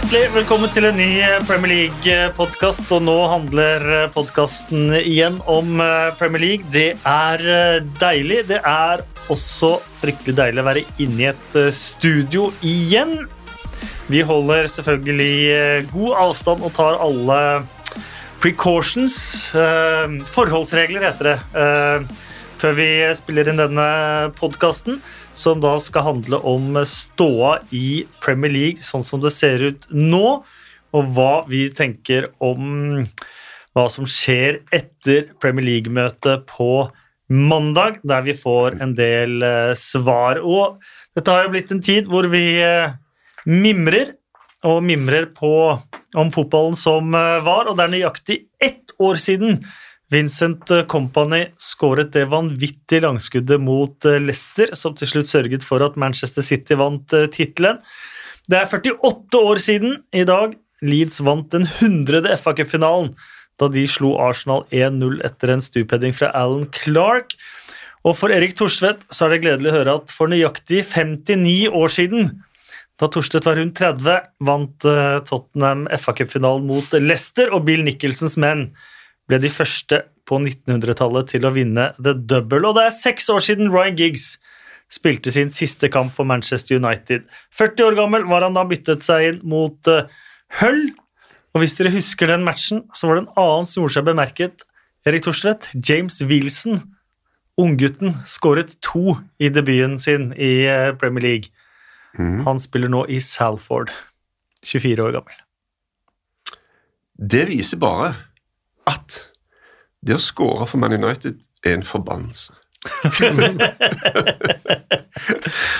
Hjertelig velkommen til en ny Premier League-podkast. Og nå handler podkasten igjen om eh, Premier League. Det er eh, deilig. Det er også fryktelig deilig å være inne i et eh, studio igjen. Vi holder selvfølgelig god avstand og tar alle precautions. Forholdsregler heter det. Før vi spiller inn denne podkasten som da skal handle om ståa i Premier League sånn som det ser ut nå, og hva vi tenker om hva som skjer etter Premier League-møtet på mandag, der vi får en del eh, svar. Og dette har jo blitt en tid hvor vi eh, mimrer, og mimrer på, om fotballen som eh, var, og det er nøyaktig ett år siden Vincent Company skåret det vanvittig langskuddet mot eh, Leicester, som til slutt sørget for at Manchester City vant eh, tittelen. Det er 48 år siden i dag Leeds vant den 100. FA Cup-finalen, da de slo Arsenal 1-0 etter en stupheading fra Alan Clark. Og for Erik Thorstvedt så er det gledelig å høre at for nøyaktig 59 år siden, da Thorstvedt var rundt 30, vant eh, Tottenham FA Cup-finalen mot Leicester og Bill Nicholsens menn ble de første på 1900-tallet til å vinne the double. Og det er seks år siden Ryan Giggs spilte sin siste kamp for Manchester United. 40 år gammel var han da byttet seg inn mot uh, Hull. Og hvis dere husker den matchen, så var det en annen som gjorde seg bemerket. Erik Thorstvedt, James Wilson, unggutten, skåret to i debuten sin i uh, Premier League. Mm. Han spiller nå i Salford, 24 år gammel. Det viser bare at det å score for Man United er en forbannelse.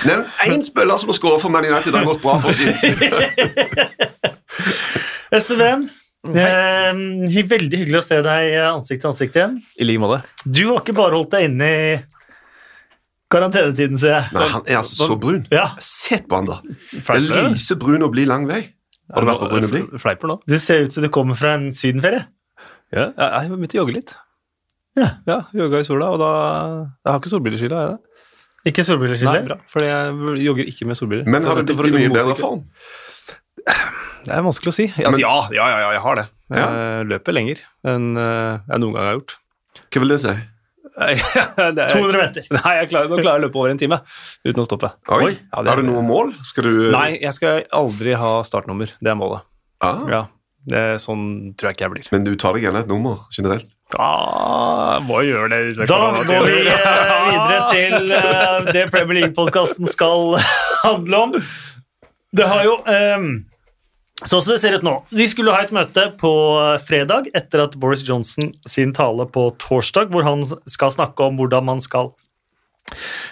Nevn én spiller som har skåret for Man United det har gått bra for siden. Espen Ven, eh, veldig hyggelig å se deg ansikt til ansikt igjen. I like måte. Du har ikke bare holdt deg inne i karantenetiden, ser jeg. Nei, Han er altså så brun. Ja. Se på han, da. Det lyser brun og blir lang vei. Har du vært på brun og blid? Fleiper nå. Du ser ut som du kommer fra en sydenferie. Ja, jeg begynte å jogge litt. Ja. ja Jogga i sola, og da Jeg har ikke solbrilleskille, har jeg det? Ikke solbrilleskille? Nei, bra, for jeg jogger ikke med solbriller. Men har du blitt i mye bedre form? Det er vanskelig å si. Altså, Men, ja, ja, ja, jeg har det. Jeg ja. løper lenger enn eh, jeg noen gang har gjort. Hva vil det si? er, 200 meter. Nei, jeg klarer, nå klarer jeg å løpe over en time uten å stoppe. Oi, ja, Har du noe mål? Skal du Nei, jeg skal aldri ha startnummer. Det er målet. Ah. Ja, det, sånn tror jeg ikke jeg blir. Men du tar deg gjerne et nummer generelt? Da må jeg gjøre det. da går vi eh, videre til uh, det Premier League-podkasten skal handle om. Det har jo um, Sånn som det ser ut nå De skulle ha et møte på fredag etter at Boris Johnson sin tale på torsdag, hvor han skal snakke om hvordan man skal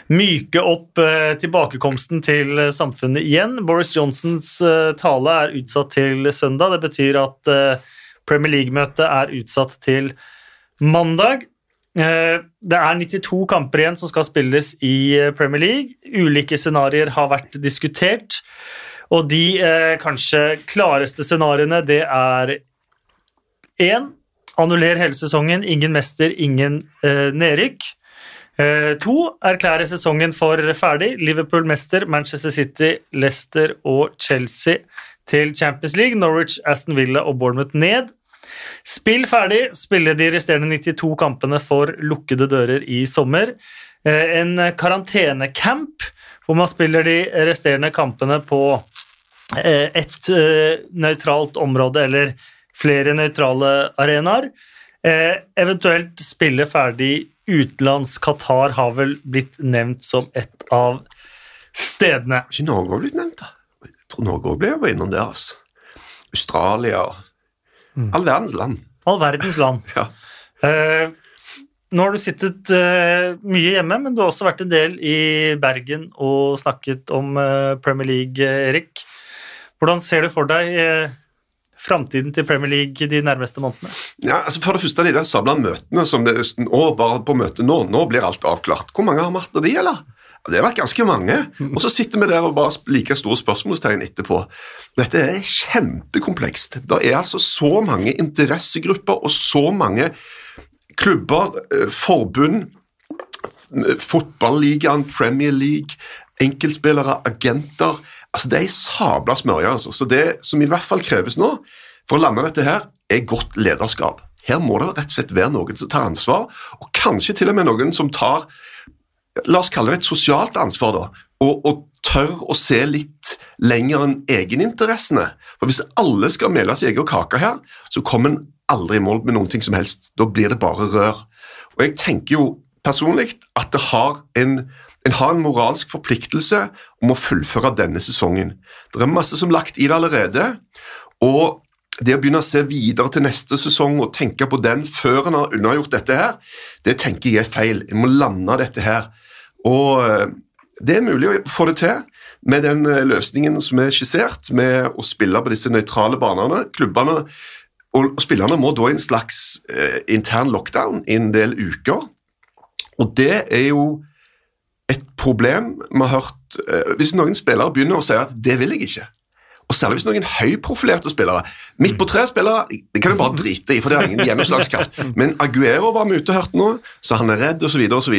myke opp eh, tilbakekomsten til samfunnet igjen. Boris Johnsons eh, tale er utsatt til søndag. Det betyr at eh, Premier League-møtet er utsatt til mandag. Det er 92 kamper igjen som skal spilles i Premier League. Ulike scenarioer har vært diskutert. Og de eh, kanskje klareste scenarioene, det er én Annuller hele sesongen. Ingen mester, ingen eh, nedrykk. Eh, to, erklærer sesongen for ferdig. Liverpool mester, Manchester City, Leicester og Chelsea til Champions League. Norwich, Aston Villa og Bournemouth ned. Spill ferdig. Spille de resterende 92 kampene for lukkede dører i sommer. Eh, en karantenecamp hvor man spiller de resterende kampene på eh, et nøytralt område eller flere nøytrale arenaer. Eventuelt spille ferdig utenlands. Qatar har vel blitt nevnt som et av stedene. Ikke Norge har blitt nevnt, da? Jeg tror Norge òg ble innom det. altså. Australia mm. All verdens land. All verdens land. ja. eh, nå har du sittet eh, mye hjemme, men du har også vært en del i Bergen og snakket om eh, Premier League, Erik. Hvordan ser du for deg framtiden til Premier League de nærmeste månedene? Ja, altså For det første, de der sabla møtene som det er og bare på møtet nå, nå blir alt avklart. Hvor mange har vært av de, eller? Det har vært ganske mange. Og så sitter vi der og bare like store spørsmålstegn etterpå. Dette er kjempekomplekst. Det er altså så mange interessegrupper og så mange klubber, eh, forbund, fotballigaen, Premier League, enkeltspillere, agenter Altså, Det er ei sabla smørje. Altså. Så det som i hvert fall kreves nå for å lande dette her, er godt lederskap. Her må det rett og slett være noen som tar ansvar, og kanskje til og med noen som tar La oss kalle det et sosialt ansvar, da, og, og tør å se litt lenger enn egeninteressene. For Hvis alle skal mele sin egen kake her, så kommer en aldri i mål med noen ting som helst. Da blir det bare rør. Og Jeg tenker jo personlig at det har en, en har en moralsk forpliktelse om å fullføre denne sesongen. Det er masse som er lagt i det allerede. og det å begynne å se videre til neste sesong og tenke på den før en har unnagjort dette her, det tenker jeg er feil. En må lande dette her. Og eh, det er mulig å få det til med den eh, løsningen som er skissert, med å spille på disse nøytrale banene. Klubbene og spillerne må da i en slags eh, intern lockdown i en del uker. Og det er jo et problem vi har hørt eh, Hvis noen spillere begynner å si at 'det vil jeg ikke', og særlig hvis noen høyprofilerte spillere Midt på tre-spillere det kan du bare drite i, for det har ingen gjennomslagskraft. Men Aguero var vi ute og hørte nå, så han er redd, osv., osv.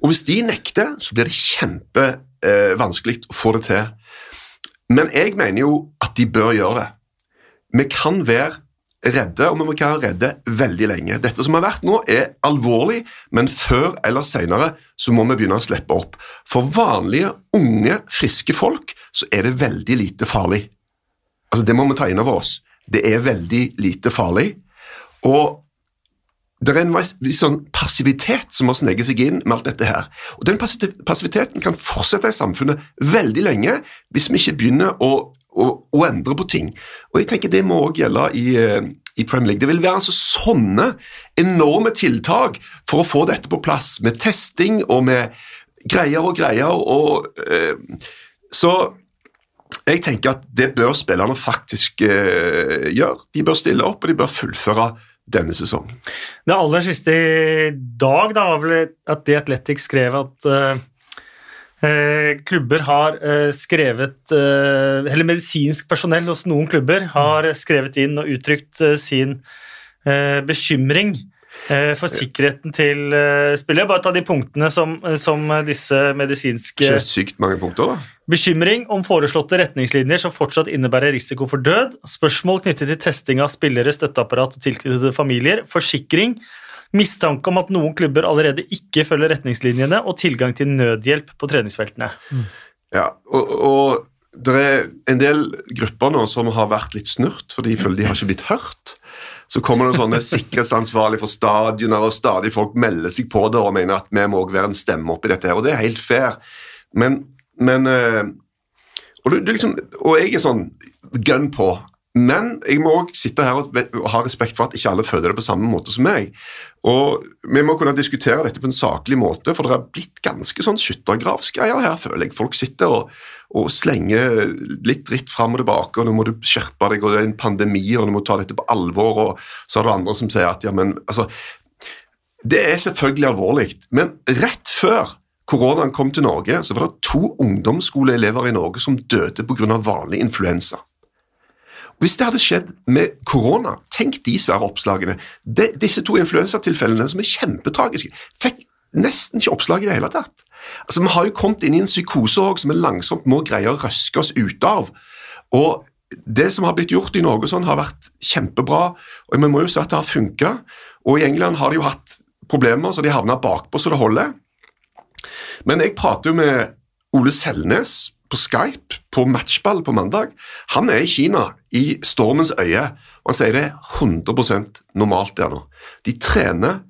Og hvis de nekter, så blir det kjempevanskelig eh, å få det til. Men jeg mener jo at de bør gjøre det. Vi kan være redde, og vi må være redde veldig lenge. Dette som har vært nå, er alvorlig, men før eller senere så må vi begynne å slippe opp. For vanlige, unge, friske folk så er det veldig lite farlig. Altså, Det må vi ta inn over oss. Det er veldig lite farlig. Og det er en viss sånn passivitet som har sneget seg inn med alt dette her. Og Den passiviteten kan fortsette i samfunnet veldig lenge hvis vi ikke begynner å, å, å endre på ting. Og jeg tenker Det må også gjelde i, eh, i, Premier League. Det vil være altså sånne enorme tiltak for å få dette på plass, med testing og med greier og greier. og eh, Så jeg tenker at det bør spillerne faktisk eh, gjøre. De bør stille opp, og de bør fullføre denne sesongen. Det aller siste i dag da, var vel at The Athletic skrev at uh, klubber har uh, skrevet uh, Eller medisinsk personell hos noen klubber har skrevet inn og uttrykt sin bekymring for sikkerheten til spillere. Bare ta de punktene som, som disse medisinske Ikke sykt mange punkter, da. Bekymring om foreslåtte retningslinjer som fortsatt innebærer risiko for død. Spørsmål knyttet til testing av spillere, støtteapparat og tilknyttede familier. Forsikring. Mistanke om at noen klubber allerede ikke følger retningslinjene, og tilgang til nødhjelp på treningsfeltene. Mm. Ja, og, og, det er en del grupper nå som har vært litt snurt, for de føler de har ikke blitt hørt. Så kommer det sånne sikkerhetsansvarlige for stadioner, og stadig folk melder seg på det og mener at vi må være en stemme oppi dette her, og det er helt fair. Men men eh, og, du, du liksom, og, jeg er sånn gun på. Men jeg må òg sitte her og, ha respekt for at ikke alle føler det på samme måte som meg. Og Vi må kunne diskutere dette på en saklig måte, for det har blitt ganske sånn skyttergravsgreier her, føler jeg. Folk sitter og, og slenger litt dritt fram og tilbake, og nå må du skjerpe deg, og det er en pandemi, og du må ta dette på alvor, og så er det andre som sier at ja, men altså Det er selvfølgelig alvorlig, men rett før koronaen kom til Norge, så var det to ungdomsskoleelever i Norge som døde pga. vanlig influensa. Hvis det hadde skjedd med korona, tenk de svære oppslagene. De, disse to influensatilfellene, som er kjempetragiske, fikk nesten ikke oppslag i det hele tatt. Altså, Vi har jo kommet inn i en psykose også, som vi langsomt må greie å røske oss ut av. Og Det som har blitt gjort i Norge, sånn, har vært kjempebra, og vi må jo si at det har funka. Og I England har de jo hatt problemer, så de havna bakpå så det holder. Men jeg prater jo med Ole Selnes på Skype på matchball på mandag. Han er i Kina, i stormens øye, og han sier det er 100% normalt der nå. De trener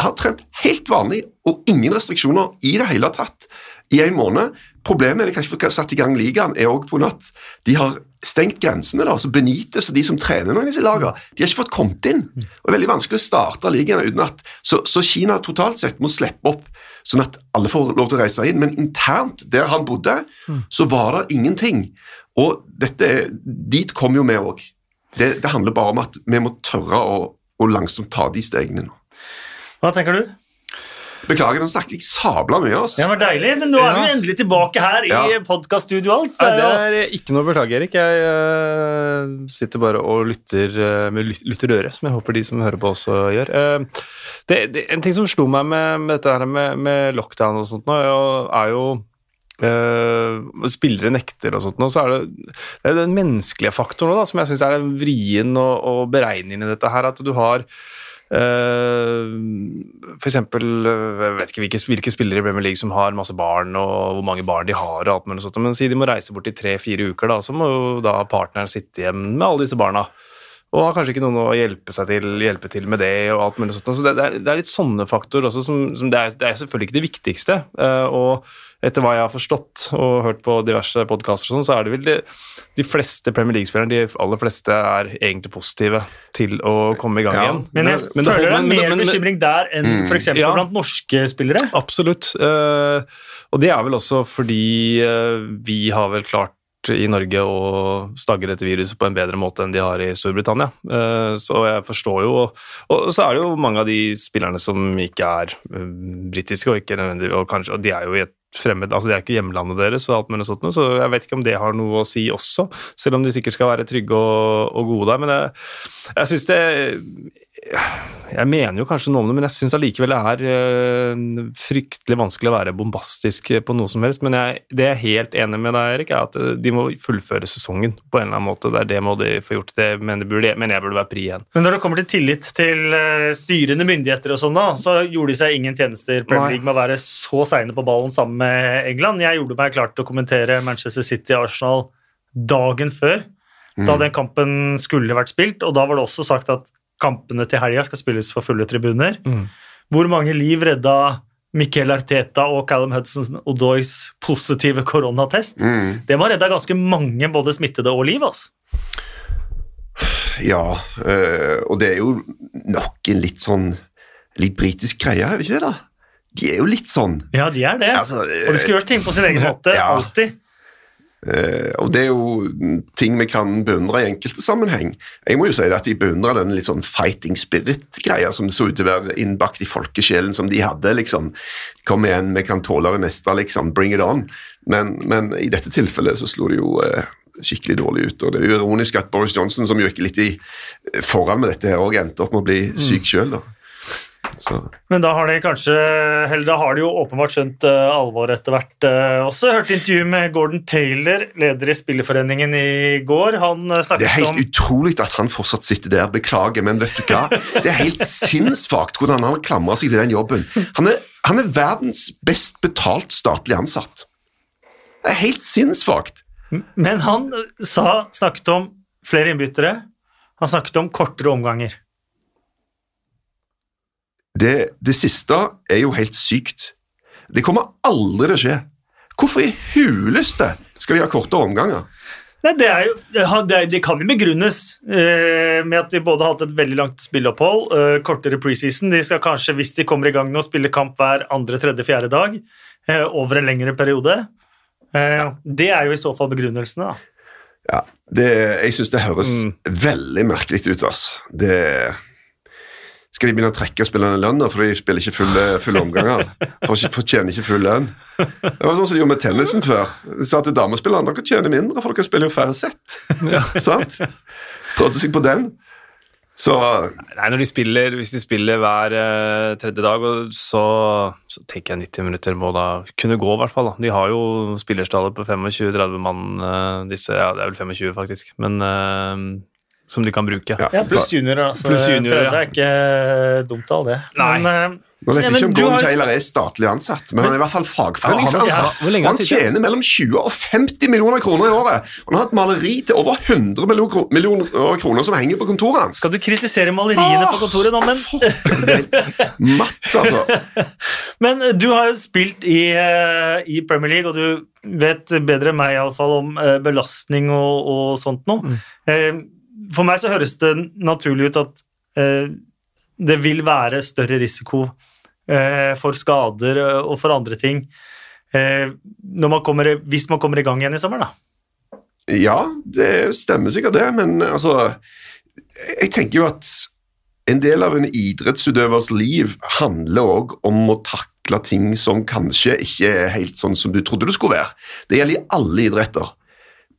har trent helt vanlig og ingen restriksjoner i det hele tatt i en måned. Problemet er de kanskje får satt i gang ligaen, er også på natt. De har stengt grensene. da, så Benitez og de som trener noen i disse lagene, de har ikke fått kommet inn. Det er veldig vanskelig å starte ligaen uten at så, så, Kina totalt sett må slippe opp, sånn at alle får lov til å reise inn. Men internt, der han bodde, så var det ingenting. Og dette, dit kom jo vi òg. Det, det, handler bare om at vi må tørre å, å langsomt ta de stegene nå. Hva tenker du? Beklager, nå snakket jeg sabla mye. ass. Det var deilig, men nå er vi endelig tilbake her i ja. podkaststudioet alt. Det er, det er ikke noe å beklage, Erik. Jeg uh, sitter bare og lytter uh, med lytterøre, som jeg håper de som hører på, også gjør. Uh, det, det, en ting som slo meg med, med dette her med, med, lockdown og sånt nå, er jo eh, spillere nekter og sånt, nå, så er det, det er den menneskelige faktoren da, som jeg syns er vrien å, å beregne i dette her. At du har Uh, for eksempel, jeg vet ikke hvilke, hvilke, spillere i Premier League som har masse barn, og hvor mange barn de har, og alt mulig sånt, men si de må reise bort i tre-fire uker, da, så må jo da partneren sitte hjem med alle disse barna og har kanskje ikke noen å hjelpe, seg til, hjelpe til med det. og alt mulig sånt. Så det, det, er, det er, litt sånne faktorer også som, som det, er, det, er, selvfølgelig ikke det viktigste. Uh, og etter hva jeg har forstått og hørt på diverse podkaster, sånn, så er det vel de, de fleste Premier League-spillerne, de aller fleste, er egentlig positive til å komme i gang ja, igjen. Men jeg men, føler det er mer men, bekymring der enn mm, f.eks. Ja, blant norske spillere. Absolutt. Uh, og det er vel også fordi uh, vi har vel klart i Norge å stagge dette viruset på en bedre måte enn de har i Storbritannia. Eh, så jeg forstår jo Og så er det jo mange av de spillerne som ikke er eh, britiske, og, ikke og, og de er jo i et fremmed altså Det er ikke hjemlandet deres, og alt mulig sånt, så jeg vet ikke om det har noe å si også, selv om de sikkert skal være trygge og, og gode der. Men jeg, jeg syns det jeg mener jo kanskje noe om det, men jeg syns allikevel det er uh, fryktelig vanskelig å være bombastisk på noe som helst. Men jeg, det jeg er helt enig med deg, Erik, er at eh, de må fullføre sesongen på en eller annen måte. Det, er det må de få gjort. Det men, burde, men jeg burde være pri igjen. Men når det kommer til tillit til uh, styrende myndigheter og sånn, da, så gjorde de seg ingen tjenester Premier League med å være så seine på ballen sammen med England. Jeg gjorde meg klar til å kommentere Manchester City-Arsenal dagen før. Mm. Da den kampen skulle vært spilt, og da var det også sagt at kampene til helga skal spilles for fulle tribuner. Mm. Hvor mange liv redda Miquel Arteta og Callum Hudson Odoys positive koronatest? Mm. Det må ha redda ganske mange både smittede og liv. altså. Ja, øh, og det er jo nok en litt sånn litt britisk greie, er det ikke det? da? De er jo litt sånn. Ja, de er det. Altså, og de skal gjøre ting på sin egen måte. Ja. Alltid. Uh, og det er jo ting vi kan beundre i enkelte sammenheng. Jeg må jo si at de beundrer den litt sånn fighting spirit-greia som det så ut til å være innbakt i folkesjelen som de hadde. liksom, Kom igjen, vi kan tåle det meste, liksom, bring it on. Men, men i dette tilfellet så slo det jo uh, skikkelig dårlig ut. og Det er jo ironisk at Boris Johnson, som jo ikke litt i foran med dette, her, og endte opp med å bli syk mm. Så. Men da har de kanskje eller da har de jo åpenbart skjønt uh, alvoret etter hvert uh, også. Hørte intervju med Gordon Taylor, leder i Spillerforeningen, i går. Han uh, snakket om Det er helt om... utrolig at han fortsatt sitter der. Beklager, men vet du hva? Det er helt sinnssvakt hvordan han klamrer seg til den jobben. Han er, han er verdens best betalt statlig ansatt. Det er helt sinnssvakt. Men han sa, snakket om flere innbyttere. Han snakket om kortere omganger. Det, det, siste er jo helt sykt. Det kommer aldri til å skje. Hvorfor i huleste skal de ha korte omganger? Nei, det, jo, det, det, kan jo begrunnes eh, med at de både har hatt et veldig langt spilleopphold, eh, kortere preseason. De skal kanskje, hvis de kommer i gang nå, spille kamp hver andre, tredje, fjerde dag eh, over en lengre periode. Eh, det er jo i så fall begrunnelsene, da. Ja, jeg syns det høres mm. veldig merkelig ut. Altså. Det skal de begynne å trekke spillerne lønn, for de spiller ikke fulle, fulle omganger? For, fortjener ikke full lønn. Det var sånn som de gjorde med tennisen før. De sa til damespillerne dere tjener mindre, for dere spiller jo færre sett. Ja. Sant? Prøvde seg på den. Så Nei, når de spiller, Hvis de spiller hver eh, tredje dag, så, så, tenker jeg 90 minutter må da kunne gå, i hvert fall. Da. De har jo spillerstallet på 25-30 mann, eh, disse. Ja, det er vel 25, faktisk. Men uh, som de kan bruke. Ja, ja pluss juniorer. Altså, plus junior, ja. er ikke dumt all det. Nei. Men, uh, nå vet jeg ikke om Gordon Taylor er statlig ansatt, men han er i hvert fall fagforeningsansatt. Ja, han tjener mellom 20 og 50 millioner kroner i året. Og han har et maleri til over 100 millioner kroner som henger på kontoret hans. Skal du kritisere maleriene oh, på kontoret nå, men Matt, altså. men du har jo spilt i, i, Premier League, og du vet bedre enn meg iallfall om belastning og, og sånt noe. Mm for meg så høres det naturlig ut at eh, det vil være større risiko eh, for skader eh, og for andre ting eh, man kommer, hvis man kommer i gang igjen i sommer, da. Ja, det stemmer sikkert det, men altså Jeg tenker jo at en del av en idrettsutøvers liv handler òg om å takle ting som kanskje ikke er helt sånn som du trodde det skulle være. Det gjelder i alle idretter.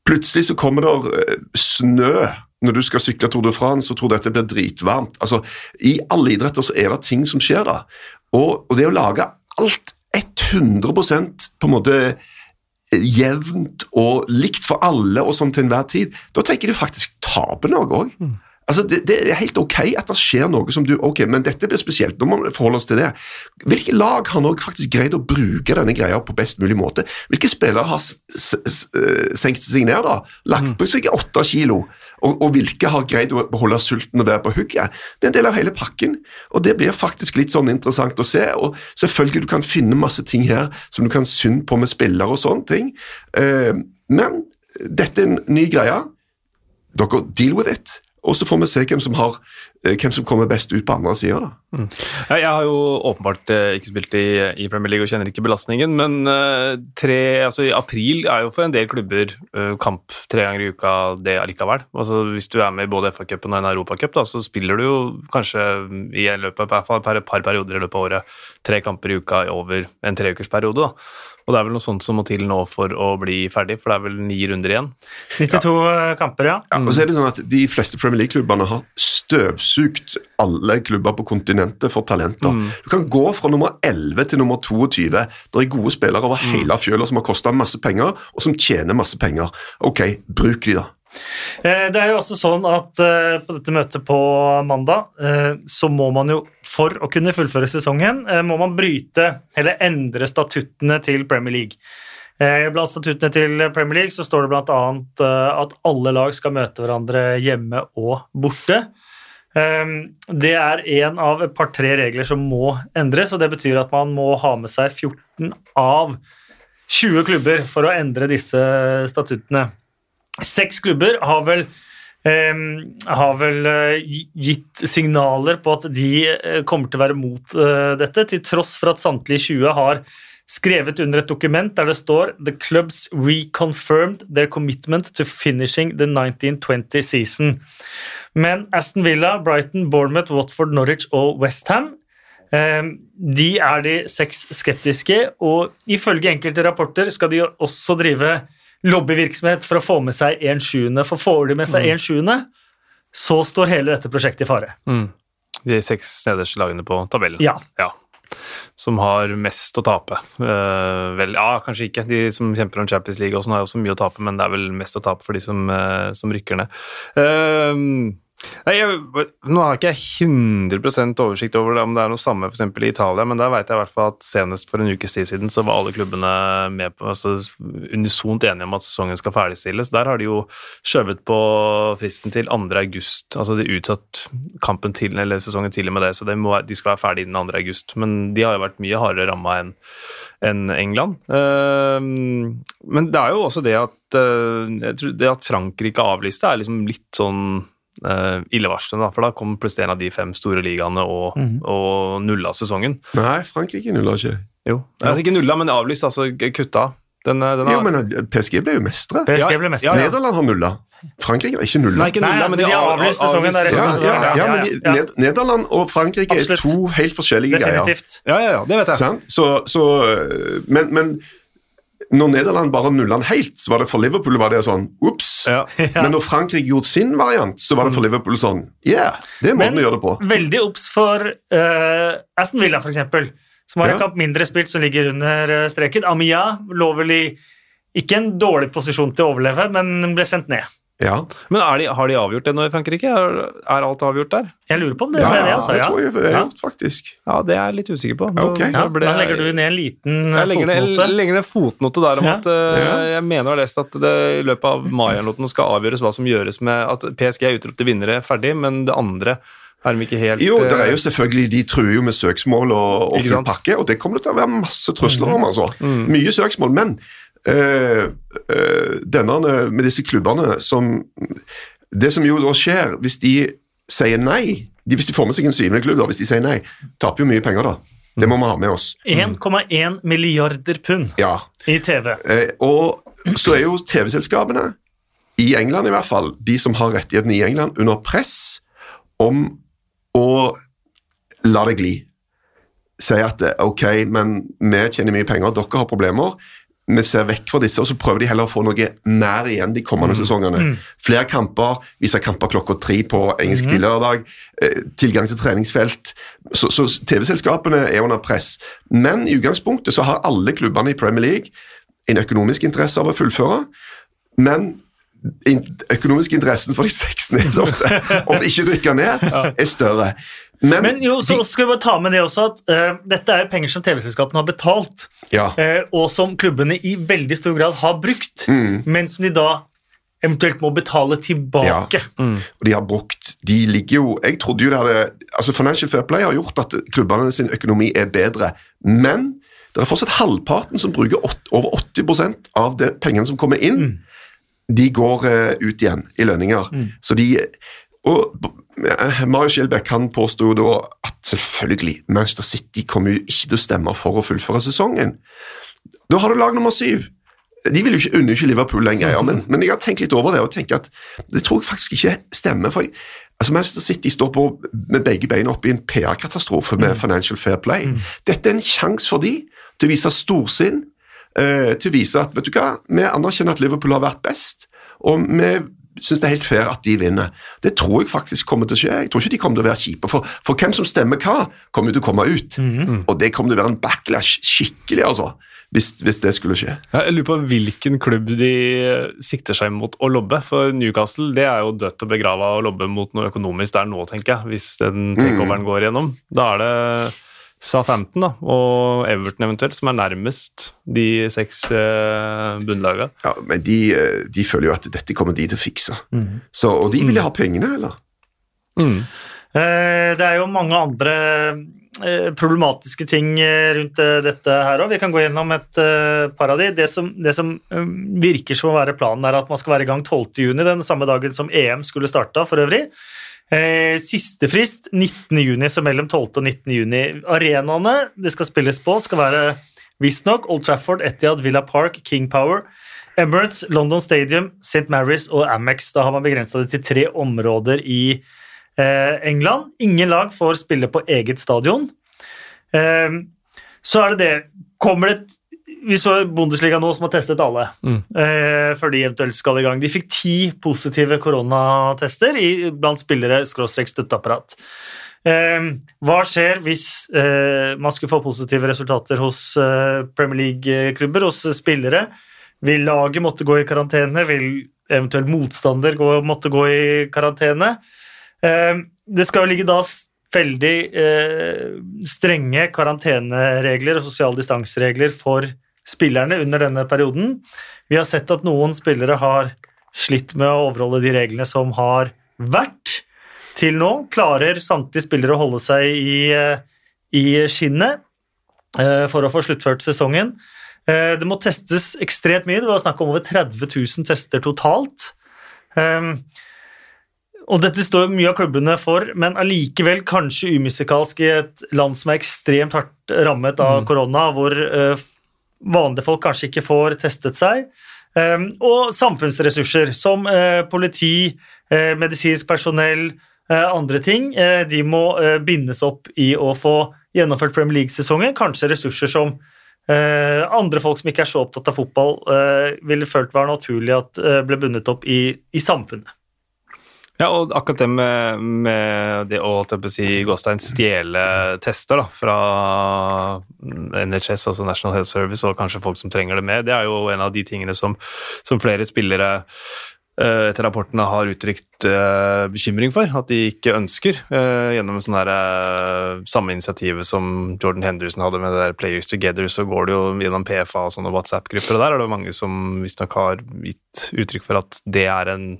Plutselig så kommer det eh, snø når du skal sykle Tour de France og tror dette blir dritvarmt. Altså, I alle idretter så er det ting som skjer da. Og, og det å lage alt 100% på en måte jevnt og likt for alle og sånn til enhver tid, da tenker du faktisk taper noe òg. Altså, det, det er helt ok at det skjer noe som du Ok, men dette blir spesielt. Nå må vi forholde oss til det. Hvilke lag har nå faktisk greid å bruke denne greia på best mulig måte? Hvilke spillere har eh, seg ned, da? Lagt på seg åtte kilo? Og, og hvilke har greid å beholde sulten og være på hugget? Det er en del av hele pakken, og det blir faktisk litt sånn interessant å se. Og selvfølgelig du kan finne masse ting her som du kan synde på med spillere og sånne ting, eh, men dette er en ny greie. Dere deal with it. Og så får vi se hvem som, har, eh, hvem som kommer best ut på andre sida. Ja, jeg har jo åpenbart eh, ikke spilt i, i Premier League og kjenner ikke belastningen, men eh, tre, altså, i april er jo for en del klubber kamp tre ganger i uka det allikevel. Altså, hvis du er med i både FA-cupen og en Europacup, så spiller du jo kanskje i løpet, i hvert fall et par perioder i løpet av året tre kamper i uka over en treukersperiode. da. Og det er vel noe sånt som må til nå for å bli ferdig, for det er vel ni runder igjen. 92 kamper, ja. Ja, og så er det sånn at De fleste Premier League-klubbene har støvsugd alle klubber på kontinentet for talenter. Du kan gå fra nummer 11 til nummer 22. Det er gode spillere over hele fjøla som har kosta masse penger, og som tjener masse penger. Ok, bruk de, da. Eh, Det er jo også sånn at eh, på dette møtet på mandag, eh, så må man jo, for å kunne fullføre sesongen, må man bryte eller endre statuttene til Premier League. Blant statuttene til Premier League så står det bl.a. at alle lag skal møte hverandre hjemme og borte. Det er én av et par-tre regler som må endres, og det betyr at man må ha med seg 14 av 20 klubber for å endre disse statuttene. Seks klubber har vel, eh, har vel eh, gitt signaler på at de eh, kommer til å være mot eh, dette, til tross for at samtlige 20 har skrevet under et dokument der det står «The clubs reconfirmed their commitment to finishing the 1920 season». Men Aston Villa, Brighton, Bournemouth, Watford, Norwich og Westham De er de seks skeptiske, og ifølge enkelte rapporter skal de også drive lobbyvirksomhet for å få med seg en sjuende. For får de med seg en sjuende, så står hele dette prosjektet i fare. De seks nederste lagene på tabellen. Ja. Som har mest å tape. Uh, vel, ja, kanskje ikke. De som kjemper om Champions League også, har også mye å tape, men det er vel mest å tape for de som, uh, som rykker ned. Eh, nei, jeg, nå har ikke jeg 100 oversikt over det, om det er noe samme for eksempel i Italia, men der vet jeg i hvert fall at senest for en ukes tid siden så var alle klubbene med på, altså unisont enige om at sesongen skal ferdigstilles. Der har de jo skjøvet på fristen til 2. august, altså de utsatt kampen til, eller sesongen til og med det, så det må, de skal være ferdig innen 2. august. Men de har jo vært mye hardere ramma enn enn England. Eh, men det er jo også det at, eh, det at Frankrike avlyste, er liksom litt sånn uh, illevarslende, da, for da kom plutselig en av de fem store ligaene og, mm. og nulla sesongen. Nei, Frankrike nulla ikke. Jo, altså ikke nulla, men avlyst, altså kutta. Den, eh, den har, Jo, men eh, PSG ble jo mestre. PSG ble mestre. ja, ja. Nederland har nulla. Frankrike har ikke nulla. Nei, ikke nulla, men de, de har avlyst sesongen, det er Ja, resten. ja, ja, Ja, men de. Ned Nederland og Frankrike er to helt forskjellige greier. Definitivt. Ja, ja, ja, det vet jeg. Så, så, men, men når Nederland bare nulla den helt, så var det for Liverpool var det sånn ops. Ja. Men når Frankrike gjorde sin variant, så var det for Liverpool sånn yeah, det må Men- å gjøre det på. Veldig obs for uh, Aston Villa, eksempel, som har en Ja. kamp mindre spilt, som ligger under eh, streken. Amia lå vel i ikke en dårlig posisjon til å overleve, men ble sendt ned. Ja, Men er de, har de avgjort det nå i Frankrike? Er, er alt avgjort der? Jeg lurer på om det ja, ble det, ja altså. det Ja. tror jeg det er gjort, faktisk. Ja, det er jeg litt usikker på. Nå- okay. Ja, ble da legger du ned en liten Jeg legger, fotnote. jeg legger ned fotnote der om Ja. at uh, jeg mener å ha lest at det i løpet av mai eller skal avgjøres hva som gjøres med at PSG er utropte vinnere ferdig, men det andre er de ikke helt Jo, det er eh, jo selvfølgelig, De truer jo med søksmål og, og full pakke, og det kommer det til å være masse trusler Mhm. om. altså. Mm. Mye søksmål. Men denne med disse klubbene som Det som jo da skjer, hvis de sier nei de, Hvis de får med seg en syvende klubb, da, hvis de sier nei, taper jo mye penger, da. Det må vi ha med oss. 1,1 milliarder pund Ja. i TV. Eh, og så er jo TV-selskapene, i England i hvert fall, de som har rettighetene i England, under press om å la det gli. Si at eh, ok, men vi tjener mye penger, dere har problemer. Vi ser vekk fra disse, og så prøver de heller å få noe mer igjen de kommende sesongene. Mm. Flere kamper, viser kamper klokka tre på engelsk til lørdag, eh, tilgang til treningsfelt. Så, så TV-selskapene er under press. Men i utgangspunktet så har alle klubbene i Premier League en økonomisk interesse av å fullføre, men økonomisk interessen for de seks nederste, om de ikke rykker ned, er større. Men, Men jo, så de, skal vi bare ta med det også at uh, dette er penger som TV-selskapene har betalt, ja, uh, og som klubbene i veldig stor grad har brukt, mm, men som de da eventuelt må betale tilbake. Mm. og de har brukt De ligger jo Jeg trodde jo det hadde Altså Financial Fair Play har gjort at klubbene sin økonomi er bedre, men det er fortsatt halvparten som bruker 8, over 80% av det pengene som kommer inn. Mm. de går uh, ut igjen i lønninger. Mm. Så de og Mario Skjelbæk han påsto da at selvfølgelig Manchester City kommer jo ikke til å stemme for å fullføre sesongen. Da har du lag nummer syv. De vil jo ikke unne ikke Liverpool den greia, men, men jeg har tenkt litt over det og tenker at det tror jeg faktisk ikke stemmer. for jeg, altså Manchester City står på med begge beina oppe i en PR-katastrofe med Financial Fair Play. Mm. Dette er en sjanse for de til å vise storsinn, eh, til å vise at vet du hva, vi anerkjenner at Liverpool har vært best, og vi syns det er helt fair at de vinner. Det tror jeg faktisk kommer til å skje. Jeg tror ikke de kommer til å være kjipe, for, for hvem som stemmer hva, kommer jo til å komme ut. Mm. Og det kommer til å være en backlash skikkelig, altså, hvis, hvis det skulle skje. Jeg lurer på hvilken klubb de sikter seg mot å lobbe. For Newcastle det er jo dødt og begrava å lobbe mot noe økonomisk der nå, tenker jeg. Hvis den takeoveren går igjennom. Da er det Southampton da, og Everton eventuelt som er nærmest de seks eh, bunnlagene. Ja, men de, eh, de føler jo at dette kommer de til å fikse. Mm. Så, og de vil ha pengene, eller? Mm. Eh, Det er jo mange andre eh, problematiske ting eh, rundt eh, dette her òg. Vi kan gå gjennom et eh, par av de. Det som, det som eh, virker som å være planen, er at man skal være i gang 12.6, den samme dagen som EM skulle starta for øvrig. Eh, Siste frist 19.6, så mellom 12. og 19.6. Arenaene det skal spilles på, skal være visstnok Old Trafford, Etihad, Villa Park, King Power, Emirates, London Stadium, St. Mary's og Amex. Da har man begrensa det til tre områder i eh, England. Ingen lag får spille på eget stadion. Eh, så er det det Kommer det et Vi så Bundesliga nå som har testet alle Mm. eh, før de eventuelt skal i gang. De fikk ti positive koronatester i, blant spillere skråstrek støtteapparat. Eh, hva skjer hvis eh, man skulle få positive resultater hos eh, Premier League-klubber, hos spillere? Vil laget måtte gå i karantene? Vil eventuelt motstander gå, måtte gå i karantene? Eh, det skal jo ligge da veldig eh, strenge karanteneregler og sosiale distanseregler for spillerne under denne perioden. Vi har sett at noen spillere har slitt med å overholde de reglene som har vært. Til nå klarer samtlige spillere å holde seg i, eh, i skinnet eh, for å få sluttført sesongen. Eh, Det må testes ekstremt mye. Det var snakk om over 30 000 tester totalt. Um, og dette står mye av klubbene for, men allikevel kanskje umusikalsk i et land som er ekstremt hardt rammet av Mm. korona, hvor vanlige folk kanskje ikke får testet seg. Um, og samfunnsressurser som eh, politi, eh, medisinsk personell, eh, andre ting, de må bindes opp i å få gjennomført Premier League-sesongen. Kanskje ressurser som andre folk som ikke er så opptatt av fotball, ville følt var naturlig at ble bundet opp i, i samfunnet. Ja, og akkurat det med, med det å si, Gåstein, stjele tester da, fra NHS, altså National Health Service, og kanskje folk som trenger det mer, det er jo en av de tingene som, som flere spillere etter rapportene har uttrykt eh, bekymring for, at de ikke ønsker, eh, gjennom sånn der, eh, samme initiativet som Jordan Henderson hadde med det der Players Together, så går det jo gjennom PFA og sånne WhatsApp-grupper, og der er det mange som visstnok har gitt uttrykk for at det er en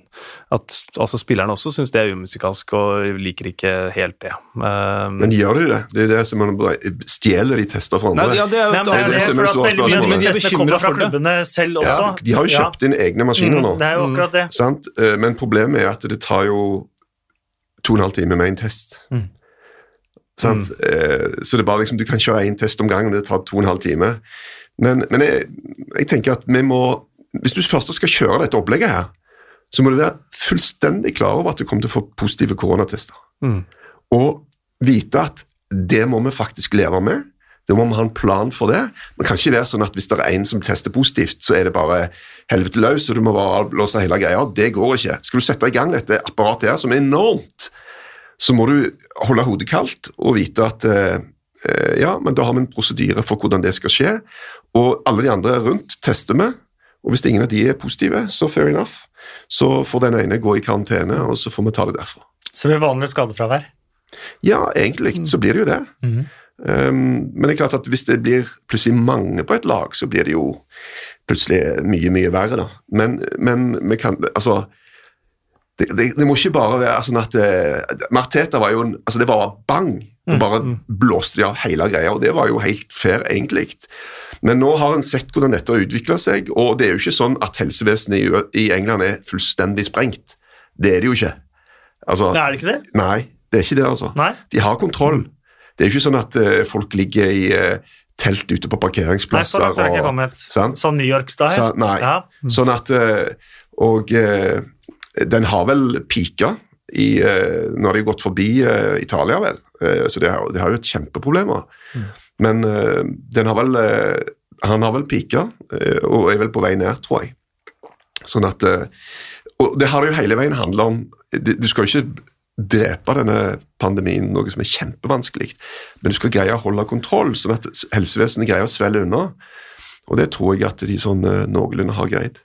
At altså spillerne også syns det er umusikalsk og liker ikke helt det. Um, Men gjør de det? Det er det som man bare Stjeler de tester fra nei, andre? ja, det er jo Nei, det er det som er store spørsmålet. de De er bekymra for det. klubbene selv også. ja, de har jo Ja. kjøpt inn egne maskiner nå. Mm, Det er jo akkurat det. Sant? Eh, Men problemet er at det tar jo to og en halv time med en test. Mm. Sant? Mm. Så det er bare liksom, du kan kjøre én test om gangen, og det tar to og en halv time. Men, men jeg, jeg tenker at vi må Hvis du først skal kjøre dette opplegget her, så må du være fullstendig klar over at du kommer til å få positive koronatester. Mm. Og vite at det må vi faktisk leve med. Da må vi ha en plan for det. Men kan ikke være sånn at hvis det er en som tester positivt, så er det bare helvete løs, og du må bare avblåse hele greia. Det går ikke. Skal du sette i gang dette apparatet her, som er enormt, så må du holde hodet kaldt og vite at eh, eh, ja, men da har vi en prosedyre for hvordan det skal skje. Og alle de andre rundt tester vi, og hvis ingen av de er positive, så fair enough. Så får den ene gå i karantene, og så får vi ta det derfra. Så det blir vanlig skadefravær? Ja, egentlig så blir det jo det. Mhm. Um, men det er klart at hvis det blir plutselig mange på et lag, så blir det jo plutselig mye, mye verre, da. Men, men vi kan Altså det, det, det må ikke bare være sånn at det, Marteta var jo en altså Det var bang. Så bare blåste de av hele greia, og det var jo helt fair, egentlig. Men nå har en sett hvordan dette har utvikla seg, og det er jo ikke sånn at helsevesenet i, England er fullstendig sprengt. Det er det jo ikke. Altså, det er det ikke det? nei, det er ikke det, altså. Nei? De har kontroll. Det er jo ikke sånn at eh, folk ligger i eh, telt ute på Nei, så parkeringsplasser. langt har jeg ikke og, kommet. sant? Sånn New York-style? Så, nei. Ja. Sånn at eh, Og den har vel pika i eh, Nå har de gått forbi eh, Italia, vel. Eh, så det har, det har jo et kjempeproblem. Mm. Men eh, den har vel eh, Han har vel pika, eh, og er vel på vei ned, tror jeg. Sånn at eh, Og det har det jo hele veien handla om Du du skal jo ikke drepe denne pandemien, noe som er kjempevanskelig, men du skal greie å holde kontroll, sånn at helsevesenet greier å svelle unna. Og det tror jeg at de sånn eh, noenlunde har greid.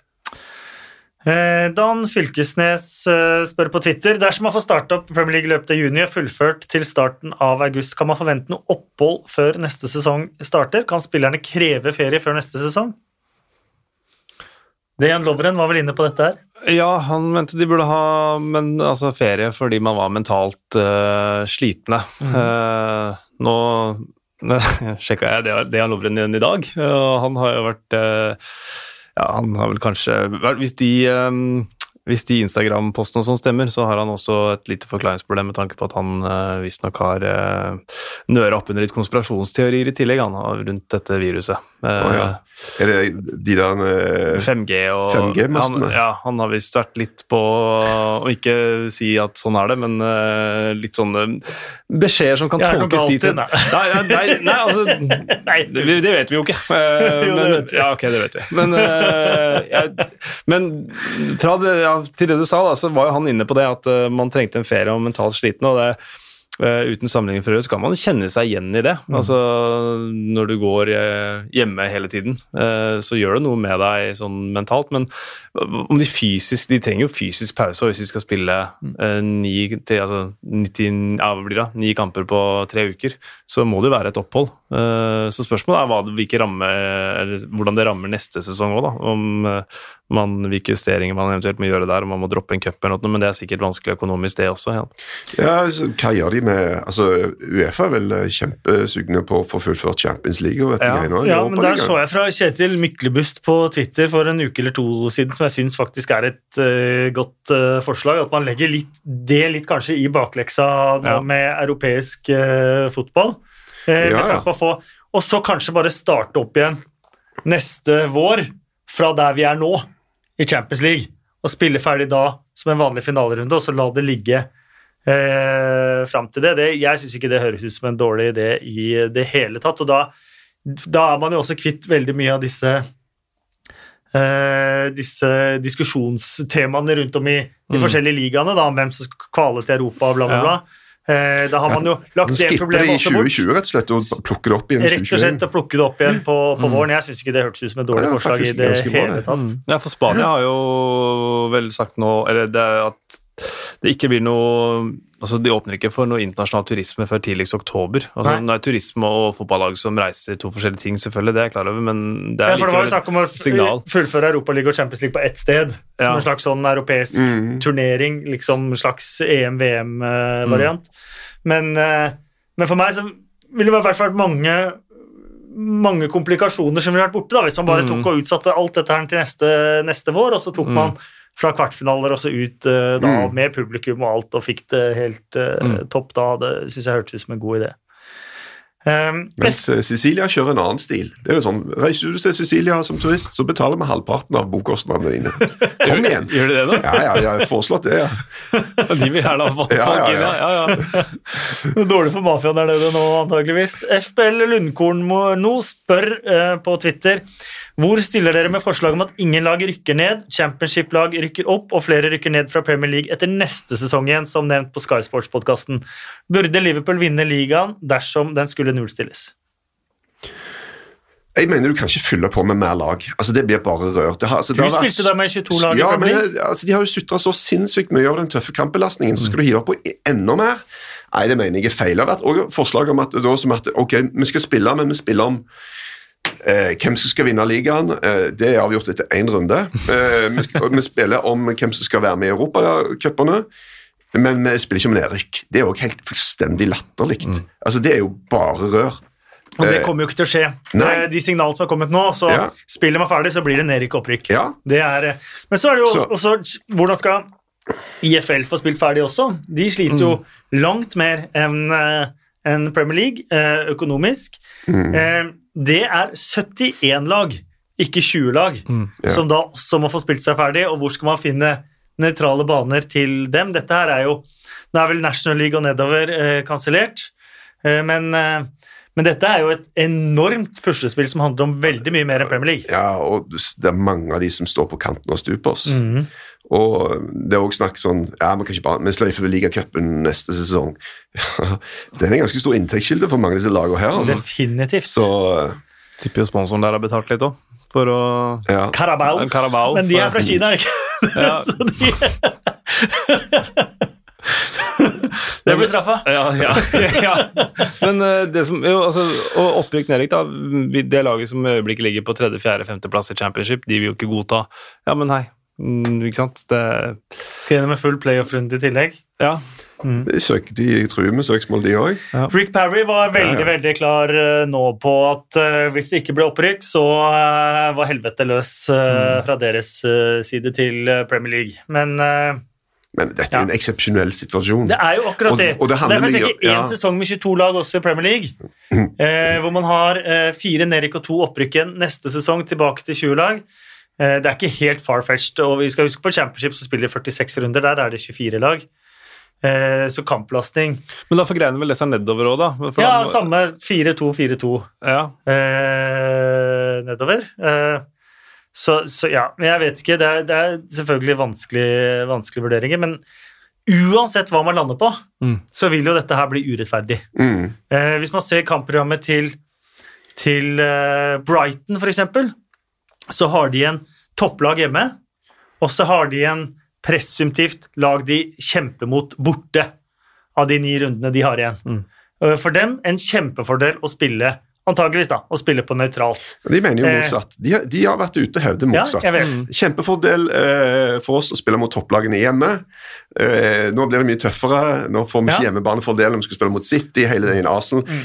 Eh, Dan Fylkesnes eh, spør på Twitter dersom man får starte opp Premier League løpet av juni og fullført til starten av august, kan man forvente noe opphold før neste sesong starter? Kan spillerne kreve ferie før neste sesong? Dejan Lovren var vel inne på dette her. Ja, han mente de burde ha men, altså, ferie fordi man var mentalt uh, slitne. Eh, nå sjekka jeg det, det han lover igjen i dag, eh, og han har jo vært uh, Ja, han har vel kanskje Hvis de um, hvis de Instagram-postene og sånn stemmer, så har han også et lite forklaringsproblem med tanke på at han uh, visstnok har uh, nøra opp under litt konspirasjonsteorier i tillegg han har rundt dette viruset. Eh, Å, ja. Er det de der eh, 5G og 5G-mastene? han, ja, han har visst vært litt på å ikke si at sånn er det, men uh, litt sånne beskjeder som kan tolkes dit hen. det? Nei, nei, nei, nei, altså Nei, det, det vet vi jo ikke. Uh, Jo, men. Ja, ok, det vet vi. Men, uh, jeg, men fra det, ja, til det du sa, da, så var jo han inne på det at eh, man trengte en ferie og mentalt sliten. og det eh, uten sammenligning for øvrig, så kan man kjenne seg igjen i det. Mm. Altså, Når du går eh, hjemme hele tiden, eh, så gjør det noe med deg sånn mentalt. Men om de fysisk De trenger jo fysisk pause hvis de skal spille Mm. eh, ni, til, altså, 90, ja, hva blir det, ni kamper på tre uker, så må det jo være et opphold. Eh, så spørsmålet er hva hvilke ramme, eller, hvordan det rammer neste sesong òg, om eh, man, hvilke justeringer man eventuelt må gjøre der, om man må droppe en cup eller noe, men det er sikkert vanskelig økonomisk, det også. Ja. Ja, så Hva gjør de med altså Uefa er vel eh, kjempesugne på å få fullført Champions League og dette Ja. greiene. Ja, men der så jeg fra Kjetil Myklebust på Twitter for en uke eller to siden, som jeg syns faktisk er et uh, godt uh, forslag. At man legger litt, det litt kanskje i bakleksa nå Ja. med europeisk uh, fotball. Eh, Ja, med tanke på å få, og så kanskje bare starte opp igjen neste vår fra der vi er nå, i Champions League. Og spille ferdig da som en vanlig finalerunde, og så la det ligge eh, fram til det. det jeg syns ikke det høres ut som en dårlig idé i det hele tatt. Og da, da er man jo også kvitt veldig mye av disse eh, disse diskusjonstemaene rundt om i de Mm. forskjellige ligaene, da, om hvem som skal kvale til Europa og bla, bla, Ja. bla. Eh, da har man jo lagt ja, det Skipper det problemet i 2020 rett og slett og plukker det opp igjen i Rett og slett 2021? å plukke det opp igjen på, på Mm. våren. Jeg syns ikke det hørtes ut som et dårlig Ja, forslag i det hele tatt. Mm. Ja, for Spania har jo vel sagt nå eller det at det ikke blir noe altså De åpner ikke for noe internasjonal turisme før tidligst oktober. Altså, Nei. Det er turisme og fotballag som reiser to forskjellige ting, selvfølgelig, det er jeg klar over, men det Ja, er for det var jo snakk om å signal. fullføre Europaligaen og Champions League på ett sted. Som Ja. en slags sånn europeisk Mm. turnering, liksom en slags Mm. EM-VM-variant. Men, eh, men for meg så ville det i hvert fall vært mange mange komplikasjoner som ville vært borte da, hvis man bare Mm. tok og utsatte alt dette her til neste, neste vår, og så tok Mm. man fra kvartfinaler og så ut eh, da, Mm. med publikum og alt, og fikk det helt eh, Mm. topp da. Det syns jeg hørtes ut som en god idé. Um, Mens eh, Sicilia kjører en annen stil. Det er jo sånn, Reiser du til Sicilia som turist, så betaler vi halvparten av bokostnadene dine. Kom igjen! Gjør de det da? Ja, ja, jeg har foreslått det, ja. De vil gjerne ha folk Ja, ja, inn, ja. ja. ja, ja. Dårlig for mafiaen er det det nå, antageligvis. FBL Lundkorn nå spør uh, på Twitter hvor stiller dere med forslag om at ingen lag rykker ned, championship-lag rykker opp og flere rykker ned fra Premier League etter neste sesong igjen, som nevnt på Sky Sports-podkasten. Burde Liverpool vinne ligaen dersom den skulle nullstilles? Jeg mener du kan ikke fylle på med mer lag. Altså Det blir bare rør. Det har, altså, det Du har vært- spilte da med 22 lag i Ja, men altså, De har jo sutra så sinnssykt mye over den tøffe kampbelastningen, så skal du hive på enda mer? Nei, det mener jeg er feil. Det har vært også forslag om at, da, som at ok, vi skal spille, men vi spiller om hvem som skal vinne ligaen. Eh, det er avgjort etter én runde. Eh, vi, skal, vi spiller om hvem som skal være med i europacupene. Men vi spiller ikke om nedrykk. Det er òg helt fullstendig latterlig. Mm. Altså, det er jo bare rør. Og det Eh, kommer jo ikke til å skje. Nei. Eh, De signalene som har kommet nå, så Ja. spiller man ferdig, så blir det nedrykk og opprykk. Ja. Er, eh, men så er det jo Så- også hvordan skal IFL få spilt ferdig også? De sliter jo Mm. langt mer enn en Premier League eh, økonomisk. Mm. Det er 71 lag, ikke 20 lag, Mm. Ja. som da også må få spilt seg ferdig. Og hvor skal man finne nøytrale baner til dem? Dette her er jo Nå er vel National League og nedover eh, kansellert, eh, men eh, men dette er jo et enormt puslespill som handler om veldig mye mer enn Premier League. Ja, og det er mange av de som står på kanten og stuper oss. Mhm. Og det er òg snakk sånn Ja, vi kan ikke bare Vi sløyfer vel ligacupen neste sesong. det er en ganske stor inntektskilde for mange av disse lagene her. Altså. Definitivt. Så Tipper jo sponsoren der har betalt litt òg, for å ja. Carabao. Carabao. Men de er fra Kina, ikke Ja. Så de Det blir straffa. Ja, ja, ja. Men eh, det som jo, altså, Og opprykk nedrykk, da. Det laget som i øyeblikket ligger på tredje, fjerde, femteplass i championship, de vil jo ikke godta Ja, men hei. Mm, ikke sant? Det Skal gjennom en full playoff-runde i tillegg. Ja. De Søk, de truer med søksmål, de òg. Rick Parry var veldig Ja, ja. veldig klar uh, nå på at uh, hvis det ikke ble opprykk, så uh, var helvete løs mm. fra deres side til Premier League. Men Men dette er en eksepsjonell situasjon. det er jo akkurat det. og det handler Derfor mye- tenker jeg én ja. sesong med 22 lag også i Premier League, eh, hvor man har eh, fire nedrykk og to opprykk igjen neste sesong, tilbake til 20 lag. Eh, det er ikke helt far-fetched, og vi skal huske på Championship så spiller de 46 runder, der er det 24 lag. Eh, så kampbelastning Men da forgreiner vel det seg nedover òg, da? For Ja, da- samme 4-2-4-2 Ja. eh, nedover. Eh, så, så ja, men jeg vet ikke. Det er, det er selvfølgelig vanskelig, vanskelige vurderinger, men uansett hva man lander på, Mm. så vil jo dette her bli urettferdig. Mm. Eh, hvis man ser kampprogrammet til, til eh, Brighton, f.eks., så har de en topplag hjemme, og så har de en presumptivt lag de kjemper mot borte av de ni rundene de har igjen. Mm. Eh, For dem en kjempefordel å spille antageligvis da, å spille på nøytralt. De mener jo Eh. motsatt. De, har- de har vært ute og hevder motsatt. Ja. Mm. Kjempefordel eh, for oss å spille mot topplagene hjemme. Eh, nå blir det mye tøffere. Nå får vi ikke Ja. hjemmebanefordel om vi skal spille mot City, hele den Arsenal. Mm.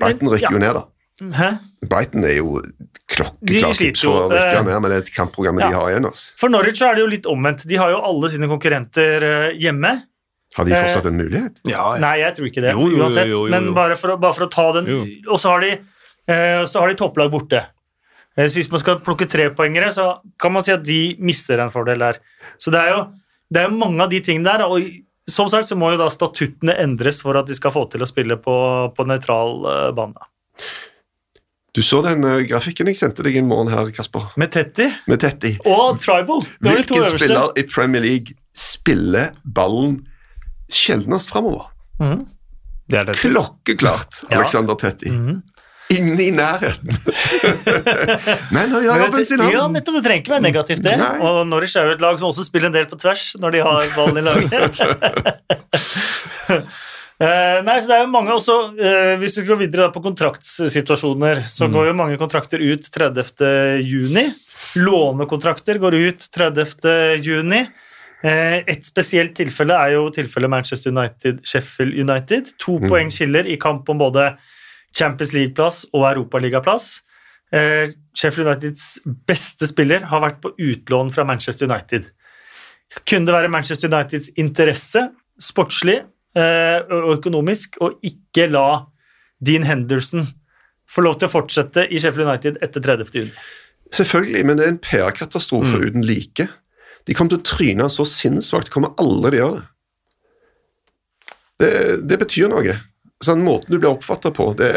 Brighton rykker jo ned, da. Hæ? Brighton er jo klokkeklart tips for eh, ned med det kampprogrammet ja. de har igjen. Altså. For Norwich er det jo litt omvendt. De har jo alle sine konkurrenter eh, hjemme. Har de Eh, fortsatt en mulighet? Ja, ja. Nei, jeg tror ikke det, Jo, jo, jo, uansett. jo, jo, Men bare for, å, bare for å ta den Og så har de, eh, så har de topplag borte. Eh, så hvis man skal plukke trepoengere, så kan man si at de mister en fordel der. Så det er jo det er mange av de tingene der. Og som sagt så må jo da statuttene endres for at de skal få til å spille på, på nøytral eh, bane. Du så den eh, grafikken jeg sendte deg en morgen her, Kasper, Med Tetti med Tetti. og Tribal. Hvilken spiller i Premier League spiller ballen sjeldnest framover? Mm. Det det. Klokkeklart, Ja. Alexander Tetti. Mhm. Inne i nærheten. Men han gjør jobben sin, ja, nettopp, det trenger ikke være negativt, det. Nei. Og Norwich er jo et lag som også spiller en del på tvers når de har ballen i laget. Eh, nei, så det er jo mange også, uh, Hvis vi går videre da på kontraktsituasjoner, så Mm. går jo mange kontrakter ut 30. juni. Lånekontrakter går ut 30. juni. Eh, et spesielt tilfelle er jo tilfellet Manchester United-Sheffield United. To Mm. poeng skiller i kamp om både Champions League-plass og Europaligaplass. Uh, Sheffield Uniteds beste spiller har vært på utlån fra Manchester United. Kunne det være Manchester Uniteds interesse, sportslig og økonomisk, og ikke la Dean Henderson få lov til å fortsette i Sheffield United etter 30. juni? Selvfølgelig, men det er en PR-katastrofe Mm. uten like. De kommer til å tryne så sinnssvakt. De kommer aldri til å gjøre det. Det, det betyr noe. Sånn, måten du blir oppfatta på, det,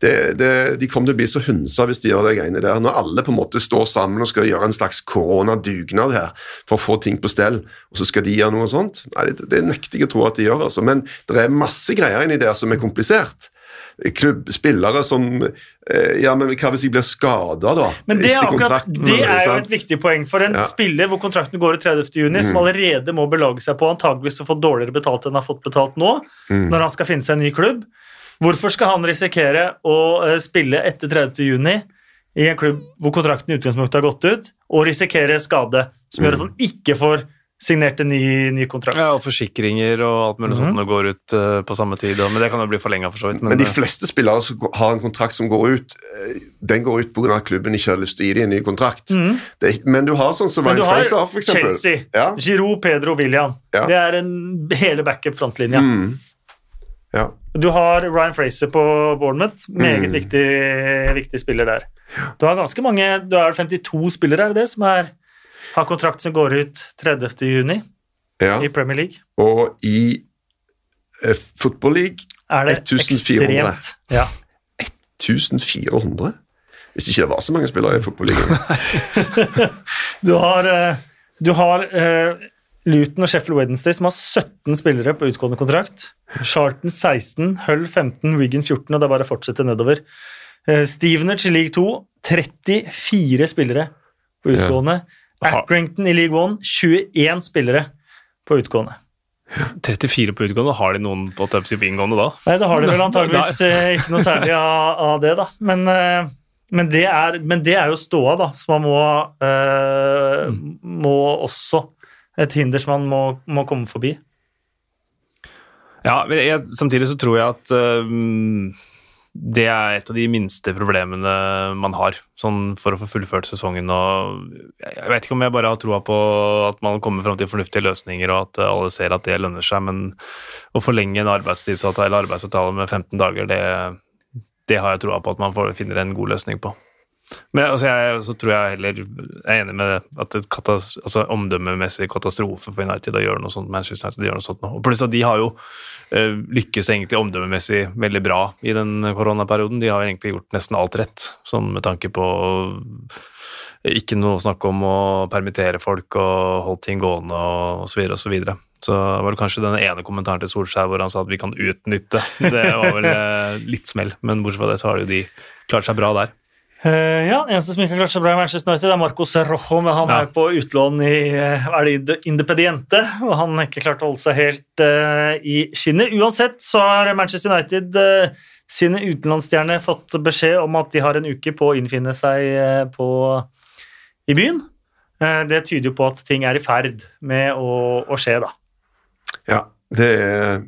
det, det, de kommer til å bli så hunsa hvis de gjør de greiene der. Når alle på en måte står sammen og skal gjøre en slags koronadugnad her for å få ting på stell, og så skal de gjøre noe sånt. Nei, det, det nekter jeg å tro at de gjør, altså. Men det er masse greier inni der som er komplisert. klubb, spillere som eh, Ja, men hva hvis jeg blir skada, da? Men det er, akkurat, det er jo et viktig poeng for en Ja. spiller hvor kontrakten går ut 30. juni, som Mm. allerede må belage seg på antageligvis å få dårligere betalt enn han har fått betalt nå, Mm. når han skal finne seg en ny klubb. Hvorfor skal han risikere å eh, spille etter 30. juni i en klubb hvor kontrakten i utgangspunktet har gått ut, og risikere skade som gjør at han ikke får signert en ny, ny kontrakt? Ja, og forsikringer og alt mulig sånt -hmm. sånt går ut eh, på samme tid. Og, men det kan jo bli forlenga, for så vidt. Men, Men de eh, fleste spillere som har en kontrakt som går ut, den går ut pga. at klubben ikke har lyst til å gi dem en ny kontrakt. Mhm. Det, men du har sånn som Ryan Fraser, for eksempel. Chelsea, Ja. Giroud, Pedro, William. Ja. Det er en hele backup frontlinja. Mm. Ja. Du har Ryan Fraser på Bournemouth, meget Mm. viktig, viktig spiller der. Du har ganske mange, du har 52 spillere, er det det, som er, har kontrakt som går ut 30. juni ja. i Premier League. Og i eh, Football League Er det 1400. ekstremt? Ja. 1400? Hvis ikke det var så mange spillere i Football League. Du har, eh, du har eh, Luton og Sheffield Wednesday som har 17 spillere på utgående kontrakt. Charlton 16, Hull 15, Wigan 14, og det er bare å fortsette nedover. Eh, Stevenage i league 2, 34 spillere på utgående. Ja. Accrington i league 1, 21 spillere på utgående. 34 på utgående, har de noen på Tupsy inngående da? Nei, det har de vel antageligvis eh, ikke noe særlig av, av det, da. Men, eh, men, det er, men det er jo ståa, da, så man må, eh, må også Et hinder som man må, må komme forbi. Ja, jeg, samtidig så tror jeg at uh, det er et av de minste problemene man har sånn for å få fullført sesongen. og Jeg vet ikke om jeg bare har troa på at man kommer fram til fornuftige løsninger, og at alle ser at det lønner seg, men å forlenge en arbeidstidsavtale eller arbeidsavtale med 15 dager, det, det har jeg troa på at man får, finner en god løsning på. Men altså, jeg, så tror jeg heller jeg er enig med det, at et katas, altså, omdømmemessig katastrofe for United å gjøre noe sånt. Manchester United gjør noe sånt nå. Og pluss at de har jo uh, lykkes egentlig omdømmemessig veldig bra i den koronaperioden. De har egentlig gjort nesten alt rett, sånn med tanke på ikke noe snakk om å permittere folk og holde ting gående og så videre så. Så var det kanskje den ene kommentaren til Solskjær hvor han sa at vi kan utnytte. Det var vel eh, litt smell, men bortsett fra det så har jo de klart seg bra der. Eh, ja, Eneste som ikke har klart seg bra i Manchester United, er Marcos Rojo, men han Ja. er på utlån i eh, er det Independiente, og han har ikke klart å holde seg helt uh, i skinnet. Uansett så har Manchester United uh, sine utenlandsstjerner fått beskjed om at de har en uke på å innfinne seg på, i byen. Eh, det tyder jo på at ting er i ferd med å, å skje, da. Ja, det er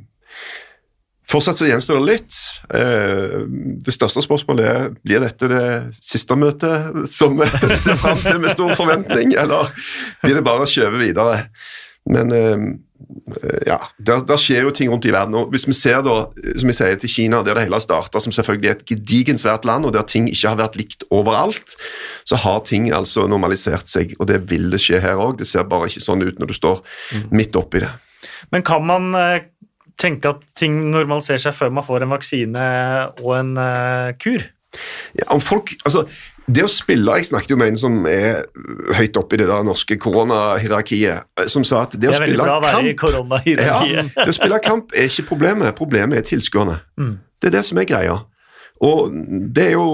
Fortsatt så gjenstår det litt. Eh, Det største spørsmålet er blir dette det siste møtet som vi ser fram til med stor forventning, eller blir det bare skjøvet videre? Men eh, ja, der, der skjer jo ting rundt i verden. og Hvis vi ser da, som jeg sier, til Kina, der det hele starta, som selvfølgelig er et gedigent svært land, og der ting ikke har vært likt overalt, så har ting altså normalisert seg, og det vil det skje her òg. Det ser bare ikke sånn ut når du står midt oppi det. Men kan man eh, tenke at ting normaliserer seg før man får en vaksine og en uh, kur? Ja, om folk, altså, det å spille Jeg snakket jo med en som er høyt oppe i det der norske koronahierarkiet, eh, som sa at det Det å spille kamp ja, det å spille kamp er ikke problemet. Problemet er tilskuerne. Mm. Det er det som er greia. Og det er jo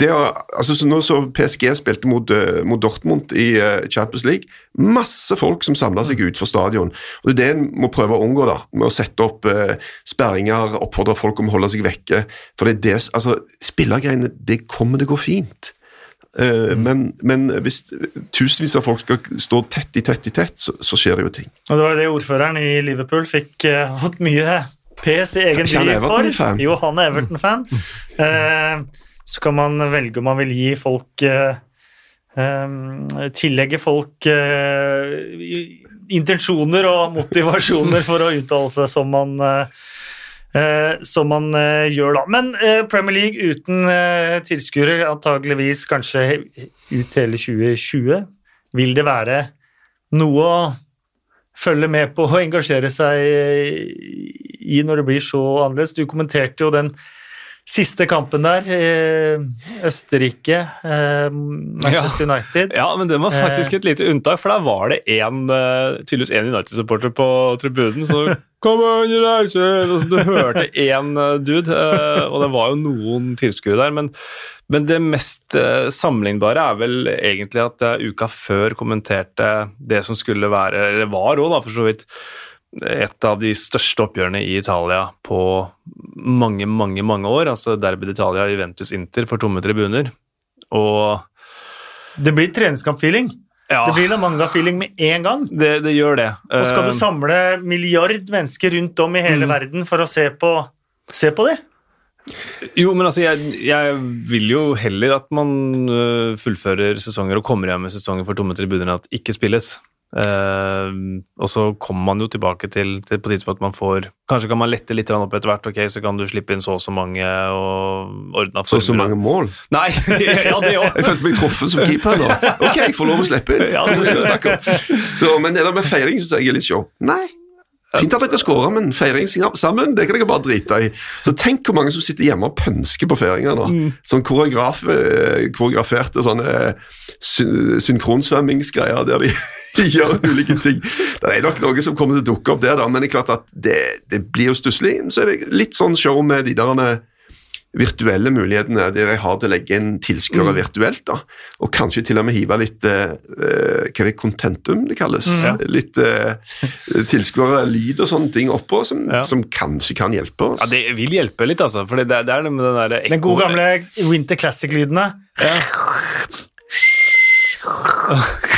det å, altså så Nå så PSG spilte mot, eh, mot Dortmund i eh, Champions League. Masse folk som samla seg utenfor stadion. Og Det er det en må prøve å unngå, da, med å sette opp eh, sperringer, oppfordre folk om å holde seg vekke. For det er det, altså, Spillergreiene, det kommer til å gå fint. Eh, men, men hvis tusenvis av folk skal stå tett i tett i tett, så, så skjer det jo ting. Og det var jo det ordføreren i Liverpool fikk uh, fått mye pes i egen by for. Jo, han er Everton-fan. Eh, så kan man velge om man vil gi folk eh, eh, Tillegge folk eh, intensjoner og motivasjoner for å uttale seg som man eh, eh, som man eh, gjør da. Men eh, Premier League uten uh, tilskuere, antageligvis kanskje ut hele 2020, vil det være noe å følge med på og engasjere seg i når det blir så annerledes. Du kommenterte jo den siste kampen der, eh, Østerrike, eh, Manchester United. Ja, men den var faktisk et lite unntak, for der var det en, eh, tydeligvis en United-supporter på tribunen. Så Kom on, United! Altså, du hørte én dude, eh, og det var jo noen tilskuere der. Men, men, det mest eh, sammenlignbare er vel egentlig at jeg uka før kommenterte det som skulle være, eller var òg, for så vidt, et av de største oppgjørene i Italia på mange, mange mange år. Altså Derby d'Italia, Juventus Inter for tomme tribuner. Og Det blir treningskampfeeling. Ja. Det blir La Manga-feeling med en gang. Det, det, gjør det. Og skal du Eh, samle milliard mennesker rundt om i hele Mm. verden for å se på, se på det? Jo, men altså, jeg, jeg vil jo heller at man øh, fullfører sesonger og kommer hjem med sesonger for tomme tribuner enn at ikke spilles. Eh, og så kommer man jo tilbake til, til på tidspunkt man får Kanskje kan man lette litt opp etter hvert, ok, så kan du slippe inn så og så mange og ordne Så så mange mål. Nei, ja, det òg. Jeg følte meg truffet som keeper nå. Ok, jeg får lov å slippe inn. Ja, det skal vi snakke om. Så, men det der med feiring syns jeg er litt show. Nei. Fint at dere scorer, men feiring sammen det kan dere bare drite i. Så Tenk hvor mange som sitter hjemme og pønsker på feiringa nå. Sånn koreograf, eh, koreograferte sånne syn synkronsvømmingsgreier der de gjør ulike ting. Det er nok noe som kommer til å dukke opp der, da, men det er klart at det, det blir jo stusslig. Så er det litt sånn show med de der virtuelle mulighetene der jeg har til å legge inn tilskuere virtuelt. da, Og kanskje til og med hive litt eh, hva er det, contentum det kalles? Ja. Litt eh, tilskuere, lyd og sånne ting oppå, som, Ja. som kanskje kan hjelpe oss. Ja, det vil hjelpe litt, altså. For det, det er det med den der Den gode gamle Winter Classic-lydene. Den?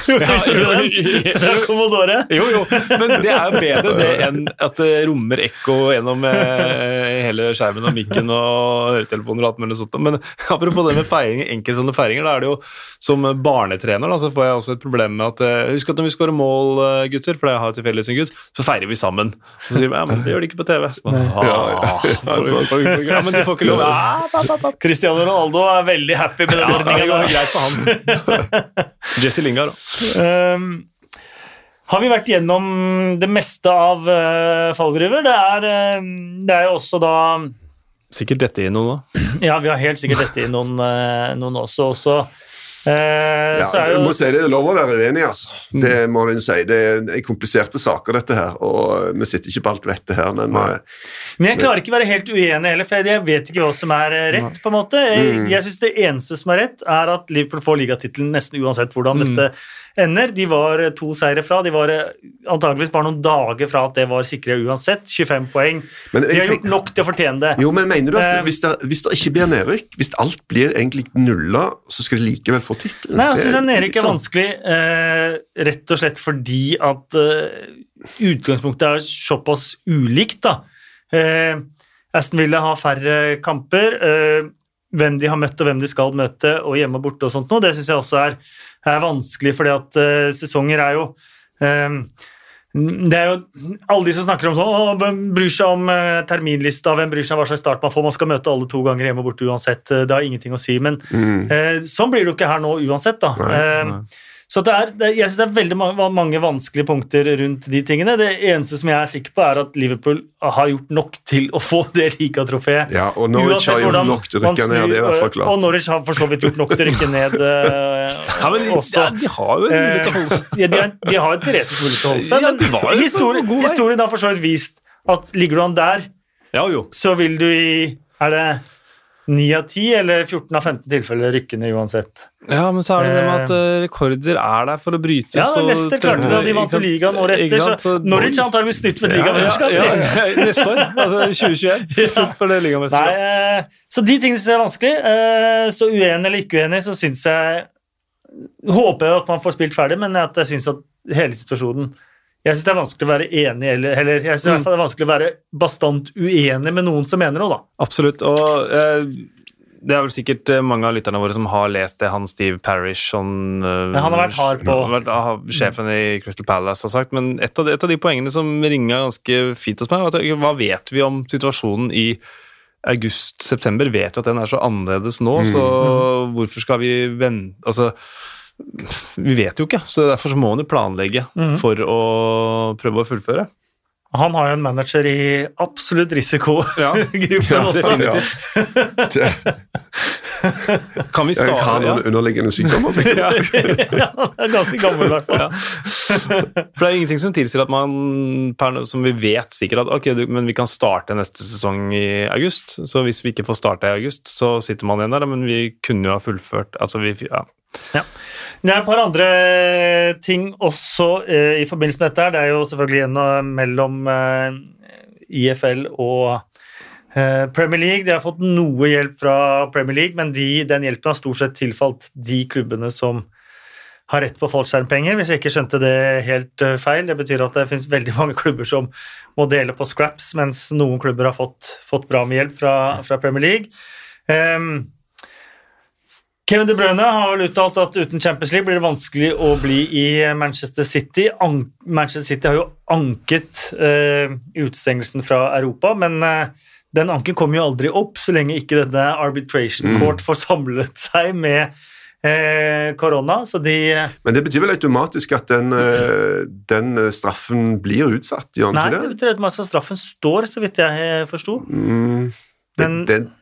Fra Commodore? Jo, jo, men det er jo bedre det enn at det rommer ekko gjennom eh, hele skjermen og mikken og høretelefoner og alt mulig sånt. Men apropos det med feiringer, enkelte sånne feiringer, da er det jo som barnetrener, da, så får jeg også et problem med at eh, Husk at når vi skårer mål, eh, gutter, for jeg har felles en gutt, så feirer vi sammen. Så sier vi ja, men det gjør de ikke på TV. Så, bare, Ja, ja. «Ah, ja, men de får ikke lov. Pa. Cristiano Ronaldo er veldig happy med den Ja, det går greit for han. Jesse Lingard, da. Um, har vi vært gjennom det meste av uh, fallgruver? Det er, uh, det er jo også da Sikkert dette i noe nå. Ja, vi har helt sikkert dette i noen, uh, noen også. også. Eh, Ja, er jo, må si Det er lov å være uenig, altså. Mm. Det må en si. Det er kompliserte saker, dette her. Og vi sitter ikke på alt vettet her, men Nei. eh, men jeg klarer ikke å være helt uenig heller, for jeg vet ikke hva som er eh, rett. på en måte. Jeg, Mm. jeg synes Det eneste som er rett, er at Liverpool får ligatittelen nesten uansett hvordan Mm. dette ender. De var to seire fra. De var eh, antageligvis bare noen dager fra at det var sikre uansett. 25 poeng. men De har gjort nok til å fortjene det. Jo, men mener du at Eh, hvis det, hvis det ikke blir nedrykk, hvis alt blir egentlig nulla, så skal de likevel få tittelen? Nei, jeg Det syns nedrykk er sånn- vanskelig eh, rett og slett fordi at utgangspunktet er såpass ulikt, da. Eh, Aston Villa har færre kamper. Hvem de har møtt og hvem de skal møte, og hjemme og borte og sånt noe, det syns jeg også er, er vanskelig, fordi at uh, sesonger er jo eh, det er jo alle de som snakker om sånn, hvem bryr seg om uh, terminlista, hvem bryr seg om hva slags start man får, man skal møte alle to ganger hjemme og borte uansett, eh, det har ingenting å si. Men Mm. uh, sånn blir det jo ikke her nå uansett, da. Nei, Eh, nei. Så det er, det, jeg syns det er veldig mange, mange vanskelige punkter rundt de tingene. Det eneste som jeg er sikker på, er at Liverpool har gjort nok til å få det ligatrofeet. Ja, og Norwich har gjort nok til å rykke ned, det er i hvert fall klart. Og. Norwich har for så vidt gjort nok til å rykke ned eh, Ja, men de, også. ja, de har jo en mulighet til å holde seg. Eh, ja, de, har, de har en teoretisk mulighet til å holde seg, Ja, de historien, historien har for så vidt vist at ligger du an der, Ja, jo. så vil du i Er det 9 av 10 eller 14 av 15 tilfeller rykkende uansett? Ja, men så er det det med at eh, rekorder er der for å brytes. Ja, Leicester klarte det, og de vant jo ligaen året etter. sant? Så Norwich har antakeligvis snytt med ligamesterskapet. ja, ja, ja, neste år. Altså 2021. Ja. For det ligamesterskapet. eh, så de tingene som jeg er vanskelig. Eh, Så uenig eller ikke uenig, så syns jeg Håper jeg at man får spilt ferdig, men at jeg syns at hele situasjonen Jeg syns det er vanskelig å være enig eller, eller jeg synes i hvert fall det er vanskelig å være bastant uenig med noen som mener noe, da. Absolutt. Og eh, det er vel sikkert eh, mange av lytterne våre som har lest det han Steve Parish, sånn, eh, han har vært hard på- han har vært, ah, Sjefen i Crystal Palace har sagt. Men et av, de, et av de poengene som ringa ganske fint hos meg, var at hva vet vi om situasjonen i august-september? Vet vi at den er så annerledes nå, så hvorfor skal vi vente Altså vi vet jo ikke, så derfor så må han jo planlegge mm. for å prøve å fullføre. Han har jo en manager i absolutt risikogruppen Ja, også. Ja, Det, Kan vi jeg har starte ja. noen underliggende sykdommer. ja, jeg. ja, det er ganske gammel, i hvert fall. For det er ingenting som tilsier at man som vi vet sikkert at ok, du, men vi kan starte neste sesong i august. Så hvis vi ikke får starte i august, så sitter man igjen der. Men vi kunne jo ha fullført altså vi, ja. Det er et par andre ting også eh, i forbindelse med dette. Det er jo selvfølgelig en mellom eh, IFL og eh, Premier League. De har fått noe hjelp fra Premier League, men de, den hjelpen har stort sett tilfalt de klubbene som har rett på fallskjermpenger, hvis jeg ikke skjønte det helt eh, feil. Det betyr at det finnes veldig mange klubber som må dele på scraps, mens noen klubber har fått, fått bra med hjelp fra, fra Premier League. Ehm, Kevin De Bruyne har vel uttalt at uten Champions League blir det vanskelig å bli i Manchester City. An Manchester City har jo anket uh, utestengelsen fra Europa, men uh, den anken kommer jo aldri opp så lenge ikke denne arbitration Mm. får samlet seg med eh, korona. Så de Men det betyr vel automatisk at den, eh, den eh, straffen blir utsatt, gjør Nei, det betyr at altså, straffen står, så vidt jeg forsto. Mm, Men-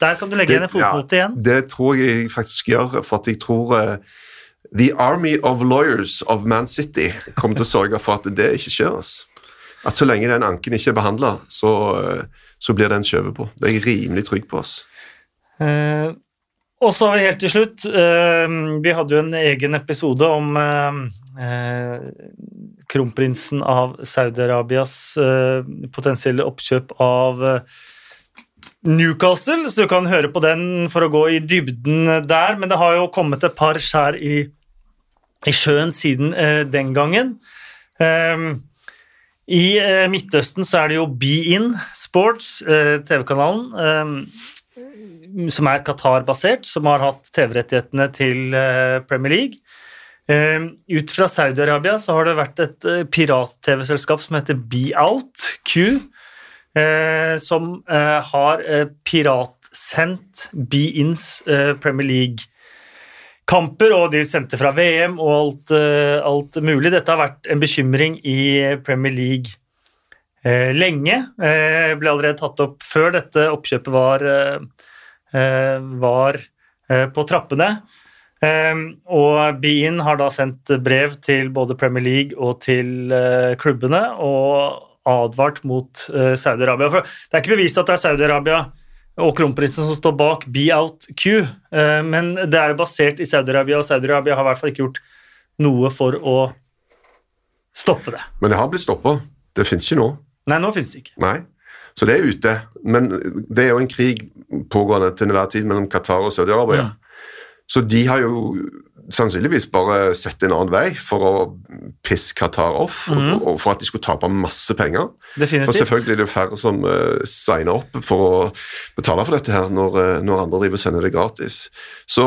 Der kan du legge Det- igjen en fotnote igjen. det tror jeg jeg faktisk gjør, for at jeg tror uh, The Army of Lawyers of Man City kommer til å sørge for at det ikke skjer. Altså. At så lenge den anken ikke er behandla, så, uh, så blir den skjøvet på. Det er jeg rimelig trygg på. Altså. Uh, og så har vi helt til slutt eh, Vi hadde jo en egen episode om eh, eh, kronprinsen av Saudi-Arabias eh, potensielle oppkjøp av eh, Newcastle, så du kan høre på den for å gå i dybden der. Men det har jo kommet et par skjær i, i sjøen siden eh, den gangen. Um, I eh, Midtøsten så er det jo Be In Sports, eh, TV-kanalen. um, som er Qatar-basert, som har hatt TV-rettighetene til eh, Premier League. Eh, ut fra Saudi-Arabia så har det vært et eh, pirat-TV-selskap som heter Be Out, Q, som eh, har eh, piratsendt Be Ins eh, Premier League-kamper, og de sendte fra VM og alt, eh, alt mulig. Dette har vært en bekymring i Premier League eh, lenge. Eh, ble allerede tatt opp før dette oppkjøpet var eh, eh, var eh, på trappene. Eh, og Bean har da sendt brev til både Premier League og til eh, klubbene og advart mot uh, Saudi-Arabia. For det er ikke bevist at det er Saudi-Arabia og kronprinsen som står bak Be Out Q, uh, men det er jo basert i Saudi-Arabia, og Saudi-Arabia har i hvert fall ikke gjort noe for å stoppe det. Men det har blitt stoppa. Det fins ikke nå. Nei, nå finnes det ikke. Nei. Så det er ute. Men det er jo en krig pågående til enhver tid mellom Qatar og Saudi-Arabia. Så de har jo sannsynligvis bare sett en annen vei for å pisse Qatar off, mm. og, og for at de skulle tape masse penger. For selvfølgelig er det færre som uh, signer opp for å betale for dette her når, eh, når andre driver sender det gratis. Så,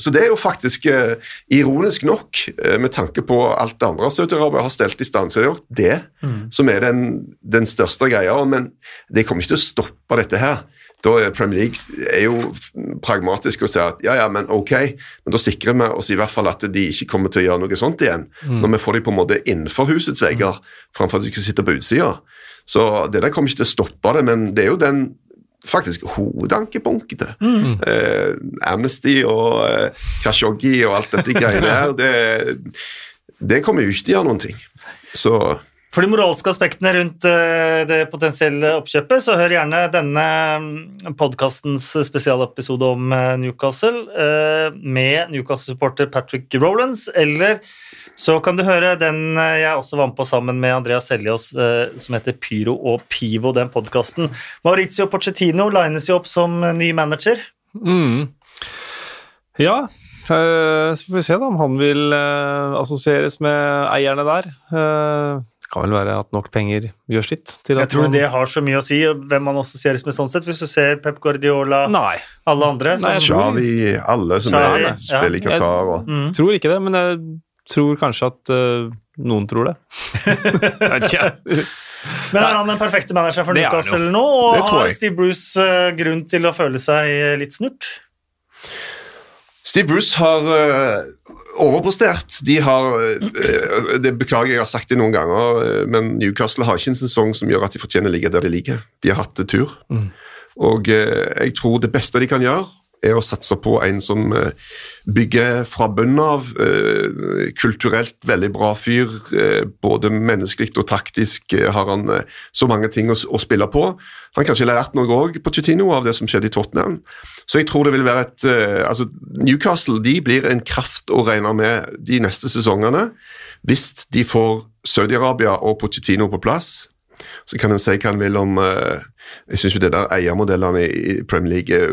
så det er jo faktisk uh, ironisk nok, uh, med tanke på alt det andre Saudi-Arabia har stelt i stand, så det er jo det Mm. som er den, den største greia. Men det kommer ikke til å stoppe dette her. Da er Premier League er jo pragmatisk og sier at ja, ja, men ok, men da sikrer vi oss i hvert fall at de ikke kommer til å gjøre noe sånt igjen. Når vi får de på en måte innenfor husets vegger, framfor at de skal sitte på utsida. Så det der kommer ikke til å stoppe det, men det er jo den faktisk hovedankepunktet. Mm. Eh, Amnesty og eh, Khashoggi og alt dette greiene her, det, det kommer jo ikke til å gjøre noen ting. Så For de moralske aspektene rundt eh, det potensielle oppkjøpet, så hør gjerne denne podkastens spesialepisode om eh, Newcastle eh, med Newcastle-supporter Patrick Rowlands, eller så kan du høre den jeg også var med på sammen med Andreas Seljås, som heter Pyro og Pivo, den podkasten. Maurizio Pochettino lines jo opp som ny manager. Mm. Ja, så får vi se da om han vil assosieres med eierne der. Eh, det kan vel være at nok penger gjør sitt til at Jeg tror man- det har så mye å si hvem man assosieres med sånn sett. Hvis du ser Pep Guardiola, Nei, alle andre Nei, jeg som, tror- Xavi, alle som Xavi, er, spiller i Qatar og mm. tror ikke det, men jeg tror kanskje at uh, noen tror det. jeg. Men er han den perfekte manageren for er han Newcastle nå? Og har. Steve Bruce eh, grunn til å føle seg eh, litt snurt? Steve Bruce har uh, overprestert. De har uh, Det beklager jeg, har sagt det noen ganger, uh, men Newcastle har ikke en sesong som gjør at de fortjener å ligge der de ligger. De har hatt tur. Mm. Og jeg tror det beste de kan gjøre, er å satse på en som eh, bygger fra bunnen av. Eh, kulturelt veldig bra fyr. Eh, både menneskelig og taktisk har han så mange ting å, spille på. Han kanskje har lært noe òg på Chetino av det som skjedde i Tottenham. Så jeg tror det vil være et altså Newcastle de blir en kraft å regne med de neste sesongene. Hvis de får Saudi-Arabia og Pochettino på plass, så kan en si hva en vil om Jeg syns jo det der eiermodellene i Premier League er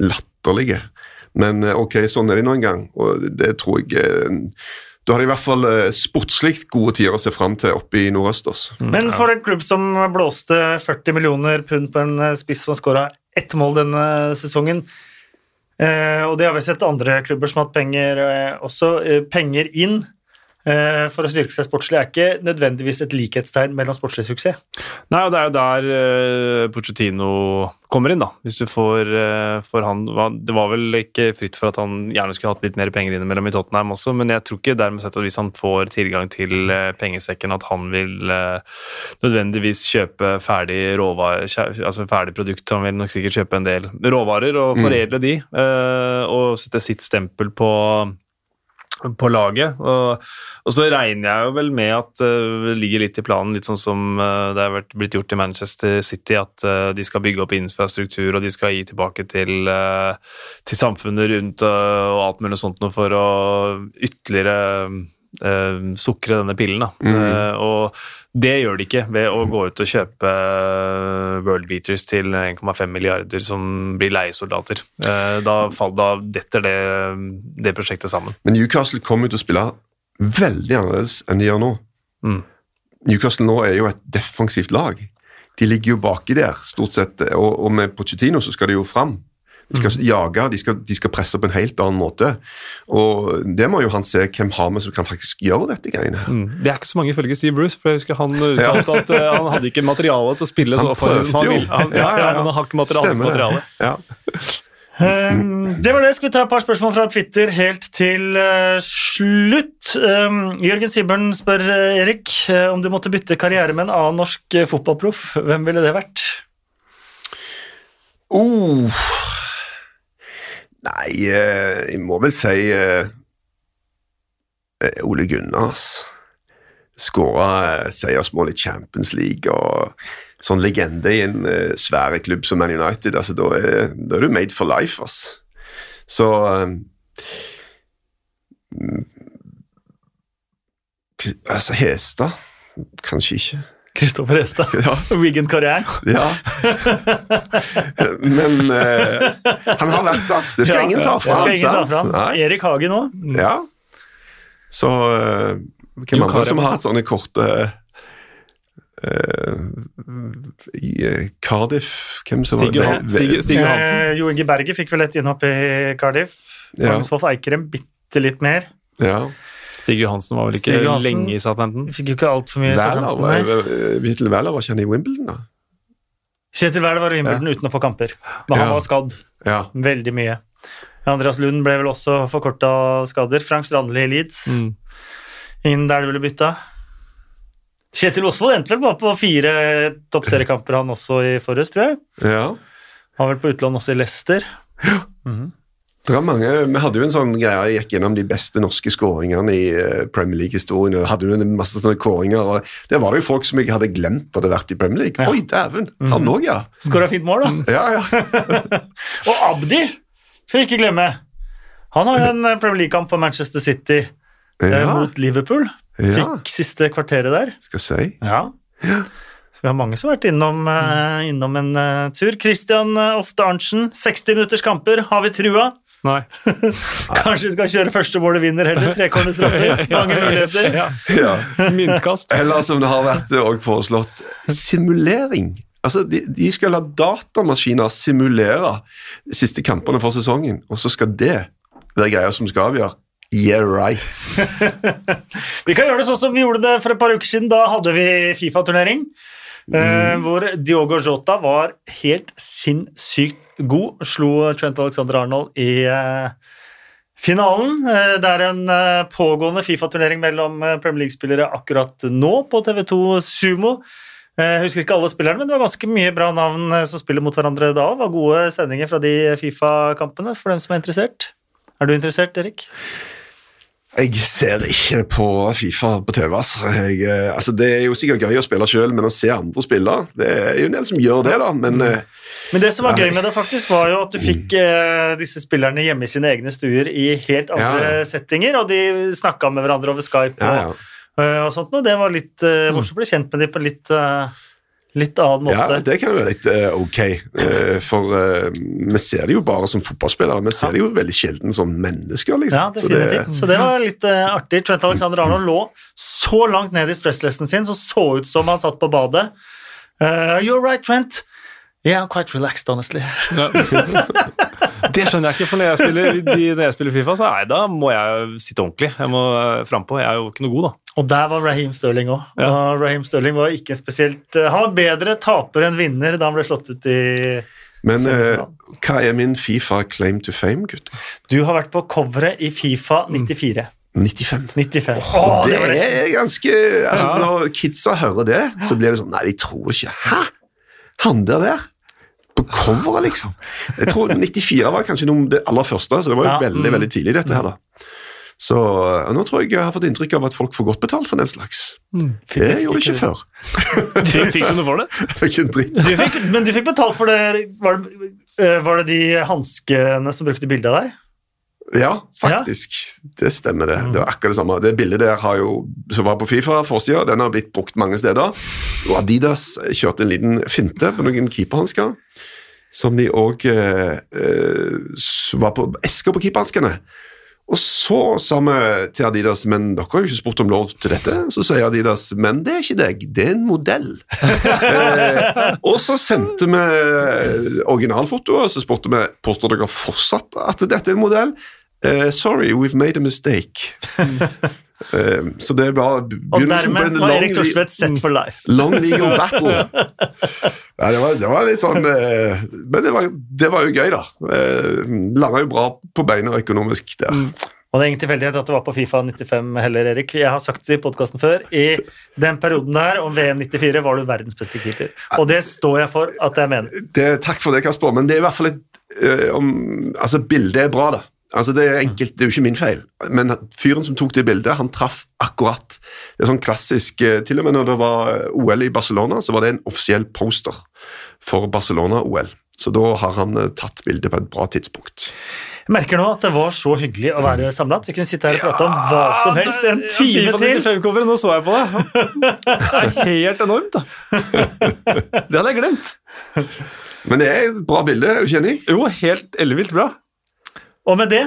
latterlige. Men eh, ok, sånn er det nå en gang, og det tror jeg eh, Da har de i hvert fall eh, sportslig gode tider å se fram til oppe i nordøsters. Også. Men for en klubb som blåste 40 millioner pund på en spiss som har skåra ett mål denne sesongen, og det har vi sett andre klubber som har hatt penger også, penger inn for å styrke seg sportslig er ikke nødvendigvis et likhetstegn mellom sportslig suksess. Nei, og det er jo der uh, Pochettino kommer inn, da. Hvis du får, uh, får han Det var vel ikke fritt for at han gjerne skulle hatt litt mer penger innimellom i Tottenham også, men jeg tror ikke dermed sett at hvis han får tilgang til uh, pengesekken, at han vil nødvendigvis kjøpe ferdig råvarer, altså ferdig produkt. Han vil nok sikkert kjøpe en del råvarer og mm. foredle mm. de, og sette sitt stempel på på laget. Og, og, så regner jeg jo vel med at uh, det ligger litt i planen, litt sånn som uh, det har blitt gjort i Manchester City, at uh, de skal bygge opp infrastruktur og de skal gi tilbake til, til samfunnet rundt og alt mulig sånt noe for å ytterligere uh, sukre denne pillen. Da. Mm. Uh, og det gjør de ikke ved å gå ut og kjøpe uh, World Beaters til 1,5 milliarder som blir leiesoldater. Uh, da, da, detter det, det, prosjektet sammen. Men Newcastle kommer til å spille veldig annerledes enn de gjør nå. Mm. Newcastle nå er jo et defensivt lag. De ligger jo baki der, stort sett, og, og med Pochettino så skal de jo fram. De skal mm. jage, de skal, de skal, presse på en helt annen måte. Og Det må jo han se hvem har vi som kan faktisk gjøre dette greiene. Mm. Det er ikke så mange ifølge Steve Bruce, for jeg husker han uttalte at uh, han hadde ikke materiale til å spille så offensivt som han ville. Han, ja, ja, han har ikke materiale. Stemmer. materiale. Ja. Um, det var det. Skal vi ta et par spørsmål fra Twitter helt til uh, slutt? Um, Jørgen Sibern spør uh, Erik uh, om du måtte bytte karriere med en annen norsk fotballproff. Hvem ville det vært? Oh, Nei, eh, jeg må vel si eh, eh, Ole Gunnars. Skåra seiersmål i Champions League og sånn legende i en uh, svær klubb som Man United. altså Da er, da er du made for life, ass. Så um, Altså, Hestad Kanskje ikke. Kristoffer Hestad. Ja. Wigan-karrieren. Ja. Men uh, han har vært der. Det skal ja, ingen ta fra ham. Ingen ta fra. Erik Hagen òg. Mm. Ja. Så uh, hvem andre som har hatt sånne korte uh, i Cardiff Hvem som Stig, var det? Stig, Stig Johansen. Jo Inge Berge fikk vel et innhopp i Cardiff. Magnus Wolff Eikrem bitte litt mer. Ja. Stig Johansen var vel ikke Johansen, lenge i Southampton? Fikk jo ikke altfor mye Southampton. Kjetil Wæler var ikke han i Wimbledon, da? Kjetil Wæler var i Wimbledon ja. uten å få kamper, men han var skadd ja. veldig mye. Andreas Lund ble vel også forkorta skader. Frank Strandli i Leeds, mm. inn der det ville bytta. Kjetil Osvold endte vel bare på fire toppseriekamper, han også i forrest, tror jeg. Ja. Han var vel på utlån også i Leicester. Ja. Mm -hmm. Det er mange, Vi hadde jo en sånn greie, jeg gikk gjennom de beste norske skåringene i eh, Premier League-historien. og hadde jo en masse sånne kåringer, og Der var det jo folk som jeg hadde glemt hadde vært i Premier League. Ja. Oi, dæven! Han òg, ja. Skåra fint mål, da. Mm. Ja, ja. og Abdi skal vi ikke glemme. Han har jo en eh, Premier League-kamp for Manchester City eh, ja. mot Liverpool. Fikk siste kvarteret der. Skal si. Ja. ja. Så vi har mange som har vært innom, innom en tur. Christian Ofte Arntzen, 60 minutters kamper, har vi trua? Nei. Kanskje vi skal kjøre første målet vinner heller. Trekornerstraffer. Mange muligheter. Ja. ja. Myntkast. Eller som det har vært foreslått, simulering. Altså, de, de, skal la datamaskiner simulere de siste kampene for sesongen, og så skal det være greia som skal avgjøre. Yeah, right. vi kan gjøre det sånn som vi gjorde det for et par uker siden. Da hadde vi Fifa-turnering. Eh, hvor Diogo Jota var helt sinnssykt god. Slo Trent Alexander Arnold i eh, finalen. Eh, det er en pågående Fifa-turnering mellom Premier League-spillere akkurat nå på TV2 Sumo. Jeg husker ikke alle spillerne, men det var ganske mye bra navn som spiller mot hverandre da. Det var gode sendinger fra de Fifa-kampene for dem som er interessert. Er du interessert, Erik? Jeg ser ikke på Fifa på TV. Altså. Jeg, eh, altså det er jo sikkert gøy å spille sjøl, men å se andre spille Det er jo en del som gjør det, da. Men eh, Men det som var gøy med det, faktisk, var jo at du fikk eh, disse spillerne hjemme i sine egne stuer i helt andre Ja, ja. settinger, og de snakka med hverandre over Skype ja, og, ja. eh, og sånt, og det var litt eh, morsomt å bli kjent med dem på litt, eh, litt annen måte. ja, det kan være litt uh, ok. Uh, for uh, vi ser det jo bare som fotballspillere. Vi ser det jo veldig sjelden som mennesker, liksom. Ja, Så det- definitivt. Så det var litt artig. Trent Alexander Arnold lå så langt ned i stresslessen sin, så så ut som han satt på badet. Uh, you're right, Trent. Yeah, I'm quite relaxed, honestly. Det skjønner jeg ikke, for når jeg spiller, når jeg spiller Fifa, så nei, da må jeg sitte ordentlig. Jeg må frampå. Jeg er jo ikke noe god, da. Og der var Raheem Sterling òg. Ja. Og Raheem Sterling var ikke spesielt eh, Han var bedre taper enn vinner da han ble slått ut i Men eh, hva er min Fifa claim to fame, gutter? Du har vært på coveret i Fifa 94. 95. 95. Og Åh, det det er ganske altså, Ja. Når kidsa hører det, så blir det sånn Nei, de tror ikke Hæ? Han der der? På coveret, liksom? Jeg tror 94 var kanskje noe, det aller første, så det var jo Ja. veldig Mm. veldig tidlig, dette her, da. Så og nå tror jeg jeg har fått inntrykk av at folk får godt betalt for den slags. Det gjorde de ikke før. Du fikk du noe for det? Fikk en dritt. du fikk, Men du fikk betalt for det Var det, eh, var det de hanskene som brukte bilde av deg? Ja, faktisk. Det stemmer, det. Det var akkurat det samme. Det bildet der har jo, som var på Fifa forsida, den har blitt brukt mange steder. Og Adidas kjørte en liten finte på noen keeperhansker, som de òg eh, eh, var på esker på keeperhanskene. Og så sa vi til Adidas men dere har jo ikke spurt om lov til dette. Så sier Adidas men det er ikke deg, det er en modell. eh, og så sendte vi originalfotoer, så spurte vi påstår dere fortsatt at dette er en modell. Eh, sorry, we've made a mistake. Eh, så det var Og begynnelsen på dermed var Erik Thorstvedt set for life. long legal battle. Ja, det, var, det var litt sånn eh, Men det var, det var jo gøy, da. Eh, Landa jo bra på beina økonomisk der. Og det er ingen tilfeldighet at du var på Fifa 95 heller, Erik. Jeg har sagt det i podkasten før. I den perioden der, om VM 94, var du verdens beste keeper. Og det står jeg for at jeg mener. Det, takk for det, Kasper, men det er i hvert fall et om, Altså, bildet er bra, da. Altså, Det er enkelt, det er jo ikke min feil, men fyren som tok det bildet, han traff akkurat. Det er sånn klassisk eh, Til og med når det var OL i Barcelona, så var det en offisiell poster for Barcelona-OL. Så da har han eh, tatt bildet på et bra tidspunkt. Jeg merker nå at det var så hyggelig å være samlet. Vi kunne sitte her og prate om hva som helst en time til. 95-coveret, nå så jeg på det. Det er helt enormt, da. Det hadde jeg glemt. Men det er et bra bilde, er du ikke enig? Jo, helt ellevilt bra. Og med det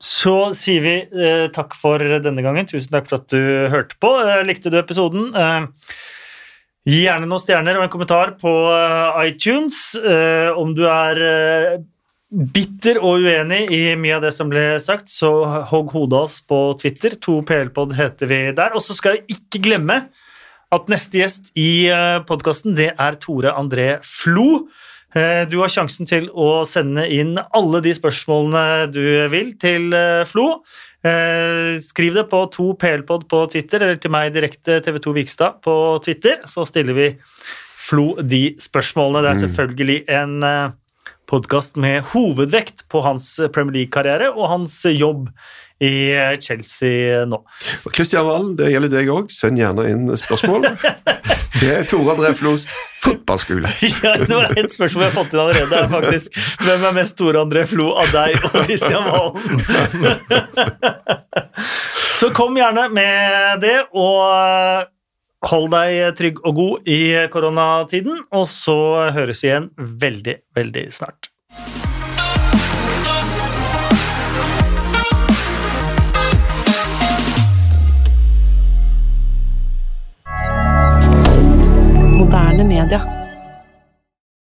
så sier vi eh, takk for denne gangen. Tusen takk for at du hørte på. Eh, likte du episoden? Eh, gi gjerne noen stjerner og en kommentar på eh, iTunes. Eh, om du er eh, bitter og uenig i mye av det som ble sagt, så hogg hodet av oss på Twitter. 2PLpod heter vi der. Og så skal vi ikke glemme at neste gjest i podkasten, det er Tore André Flo. Eh, Du har sjansen til å sende inn alle de spørsmålene du vil til eh, Flo. Eh, Skriv det på 2plpod på Twitter, eller til meg direkte TV2 Vikstad på Twitter. Så stiller vi Flo de spørsmålene. Det er selvfølgelig en podkast med hovedvekt på hans Premier League-karriere og hans jobb i eh, Chelsea nå. Og Kristian Valen, det gjelder deg òg. Send gjerne inn spørsmål til Tore André Flos fotballskole. Ja, det var et spørsmål jeg har fått inn allerede. er faktisk Hvem er mest Tore André Flo av deg og Kristian Valen? Så kom gjerne med det, og hold deg trygg og god i koronatiden. Og så høres vi igjen veldig, veldig snart. Moderne media.